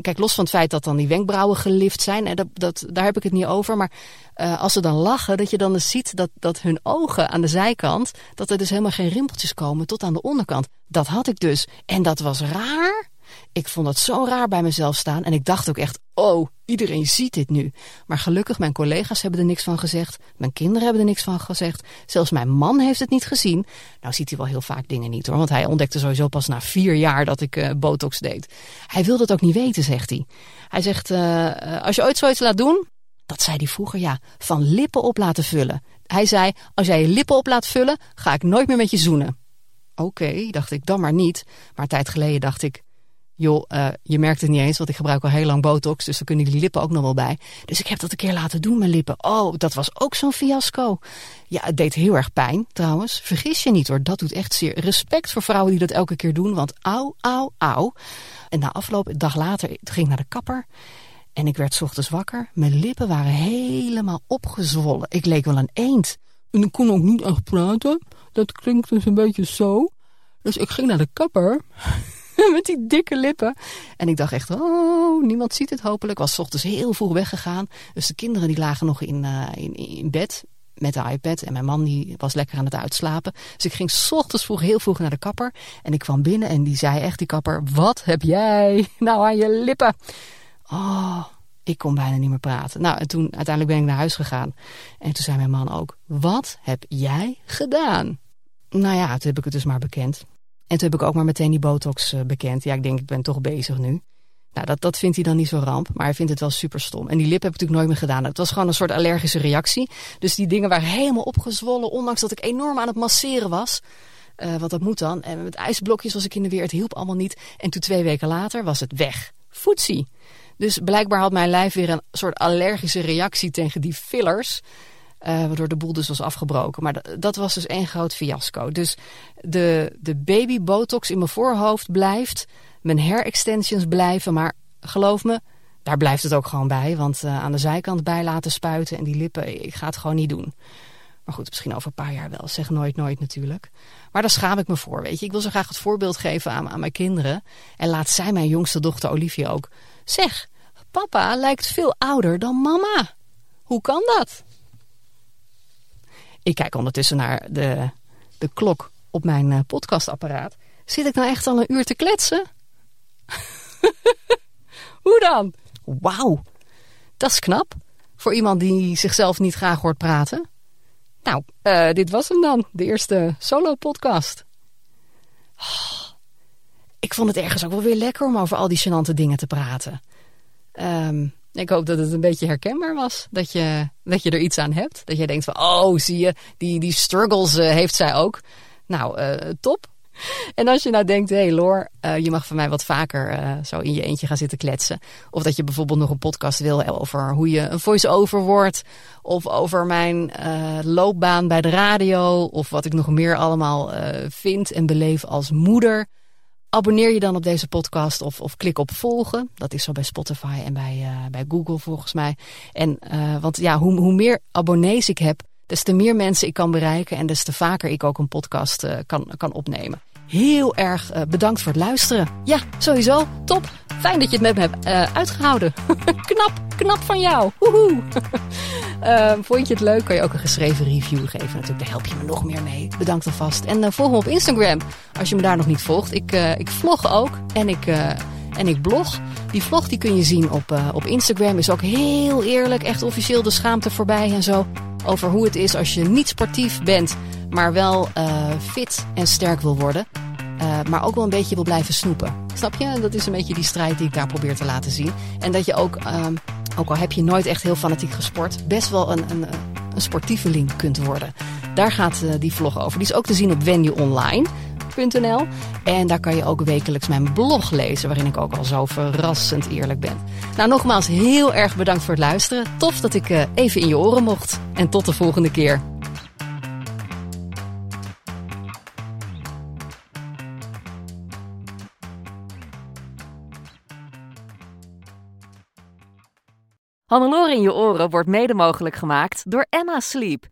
Kijk, los van het feit dat dan die wenkbrauwen gelift zijn. Dat, dat, daar heb ik het niet over. Maar uh, als ze dan lachen, dat je dan dus ziet dat, dat hun ogen aan de zijkant... dat er dus helemaal geen rimpeltjes komen tot aan de onderkant. Dat had ik dus. En dat was raar. Ik vond het zo raar bij mezelf staan en ik dacht ook echt, oh, iedereen ziet dit nu. Maar gelukkig, mijn collega's hebben er niks van gezegd. Mijn kinderen hebben er niks van gezegd. Zelfs mijn man heeft het niet gezien. Nou ziet hij wel heel vaak dingen niet hoor, want hij ontdekte sowieso pas na vier jaar dat ik uh, botox deed. Hij wilde het ook niet weten, zegt hij. Hij zegt, uh, als je ooit zoiets laat doen, dat zei hij vroeger, ja, van lippen op laten vullen. Hij zei, als jij je lippen op laat vullen, ga ik nooit meer met je zoenen. Oké, dacht ik, dan maar niet. Maar een tijd geleden dacht ik, joh, uh, je merkt het niet eens, want ik gebruik al heel lang botox, dus dan kunnen die lippen ook nog wel bij. Dus ik heb dat een keer laten doen, mijn lippen. Oh, dat was ook zo'n fiasco. Ja, het deed heel erg pijn, trouwens. Vergis je niet hoor, dat doet echt zeer. Respect voor vrouwen die dat elke keer doen, want auw, auw, auw. En na afloop, een dag later, ging ik naar de kapper. En ik werd ochtends wakker. Mijn lippen waren helemaal opgezwollen. Ik leek wel een eend. En ik kon ook niet echt praten. Dat klinkt dus een beetje zo. Dus ik ging naar de kapper. [laughs] met die dikke lippen. En ik dacht echt, oh, niemand ziet het hopelijk. Was ochtends heel vroeg weggegaan. Dus de kinderen die lagen nog in, uh, in, in bed met de iPad. En mijn man die was lekker aan het uitslapen. Dus ik ging s ochtends vroeg heel vroeg naar de kapper. En ik kwam binnen en die zei echt, die kapper... Wat heb jij [laughs] nou aan je lippen? Oh, ik kon bijna niet meer praten. Nou, en toen uiteindelijk ben ik naar huis gegaan. En toen zei mijn man ook, wat heb jij gedaan? Nou ja, toen heb ik het dus maar bekend. En toen heb ik ook maar meteen die botox uh, bekend. Ja, ik denk, ik ben toch bezig nu. Nou, dat, dat vindt hij dan niet zo ramp, maar hij vindt het wel super stom. En die lip heb ik natuurlijk nooit meer gedaan. Het was gewoon een soort allergische reactie. Dus die dingen waren helemaal opgezwollen, ondanks dat ik enorm aan het masseren was. Uh, want dat moet dan. En met ijsblokjes was ik in de weer, het hielp allemaal niet. En toen twee weken later was het weg. Foetsie. Dus blijkbaar had mijn lijf weer een soort allergische reactie tegen die fillers. Uh, waardoor de boel dus was afgebroken. Maar dat was dus één groot fiasco. Dus de, de baby botox in mijn voorhoofd blijft. Mijn hair extensions blijven. Maar geloof me, daar blijft het ook gewoon bij. Want uh, aan de zijkant bij laten spuiten en die lippen, ik ga het gewoon niet doen. Maar goed, misschien over een paar jaar wel. Zeg nooit nooit natuurlijk. Maar daar schaam ik me voor, weet je. Ik wil zo graag het voorbeeld geven aan, aan mijn kinderen. En laat zij mijn jongste dochter Olivia ook. Zeg, papa lijkt veel ouder dan mama. Hoe kan dat? Ik kijk ondertussen naar de, de klok op mijn uh, podcastapparaat. Zit ik nou echt al een uur te kletsen? [laughs] Hoe dan? Wauw, dat is knap. Voor iemand die zichzelf niet graag hoort praten. Nou, uh, dit was hem dan. De eerste solo-podcast. Oh, ik vond het ergens ook wel weer lekker om over al die gênante dingen te praten. Um, ik hoop dat het een beetje herkenbaar was. Dat je, dat je er iets aan hebt. Dat je denkt van, oh zie je, die, die struggles uh, heeft zij ook. Nou, uh, top. En als je nou denkt, hé hey Loor, uh, je mag van mij wat vaker zo in je eentje gaan zitten kletsen. Of dat je bijvoorbeeld nog een podcast wil over hoe je een voice-over wordt. Of over mijn loopbaan bij de radio. Of wat ik nog meer allemaal vind en beleef als moeder. Abonneer je dan op deze podcast of, of klik op volgen. Dat is zo bij Spotify en bij, uh, bij Google volgens mij. En, uh, want ja, hoe, hoe meer abonnees ik heb, des te meer mensen ik kan bereiken en des te vaker ik ook een podcast uh, kan, kan opnemen. Heel erg uh, bedankt voor het luisteren. Ja, sowieso. Top. Fijn dat je het met me hebt uh, uitgehouden. [laughs] knap, knap van jou. Woehoe. [laughs] vond je het leuk? Kan je ook een geschreven review geven. Natuurlijk, daar help je me nog meer mee. Bedankt alvast. En volg me op Instagram als je me daar nog niet volgt. Ik, ik vlog ook en ik, en ik blog. Die vlog die kun je zien op, op Instagram. Is ook heel eerlijk. Echt officieel de schaamte voorbij en zo over hoe het is als je niet sportief bent, maar wel uh, fit en sterk wil worden. Uh, maar ook wel een beetje wil blijven snoepen. Snap je? Dat is een beetje die strijd die ik daar probeer te laten zien. En dat je ook, um, ook al heb je nooit echt heel fanatiek gesport, best wel een, een, een sportieveling kunt worden. Daar gaat die vlog over. Die is ook te zien op Venue Online. En daar kan je ook wekelijks mijn blog lezen, waarin ik ook al zo verrassend eerlijk ben. Nou, nogmaals heel erg bedankt voor het luisteren. Tof dat ik uh, even in je oren mocht. En tot de volgende keer. Hannelore in je oren wordt mede mogelijk gemaakt door Emma Sleep.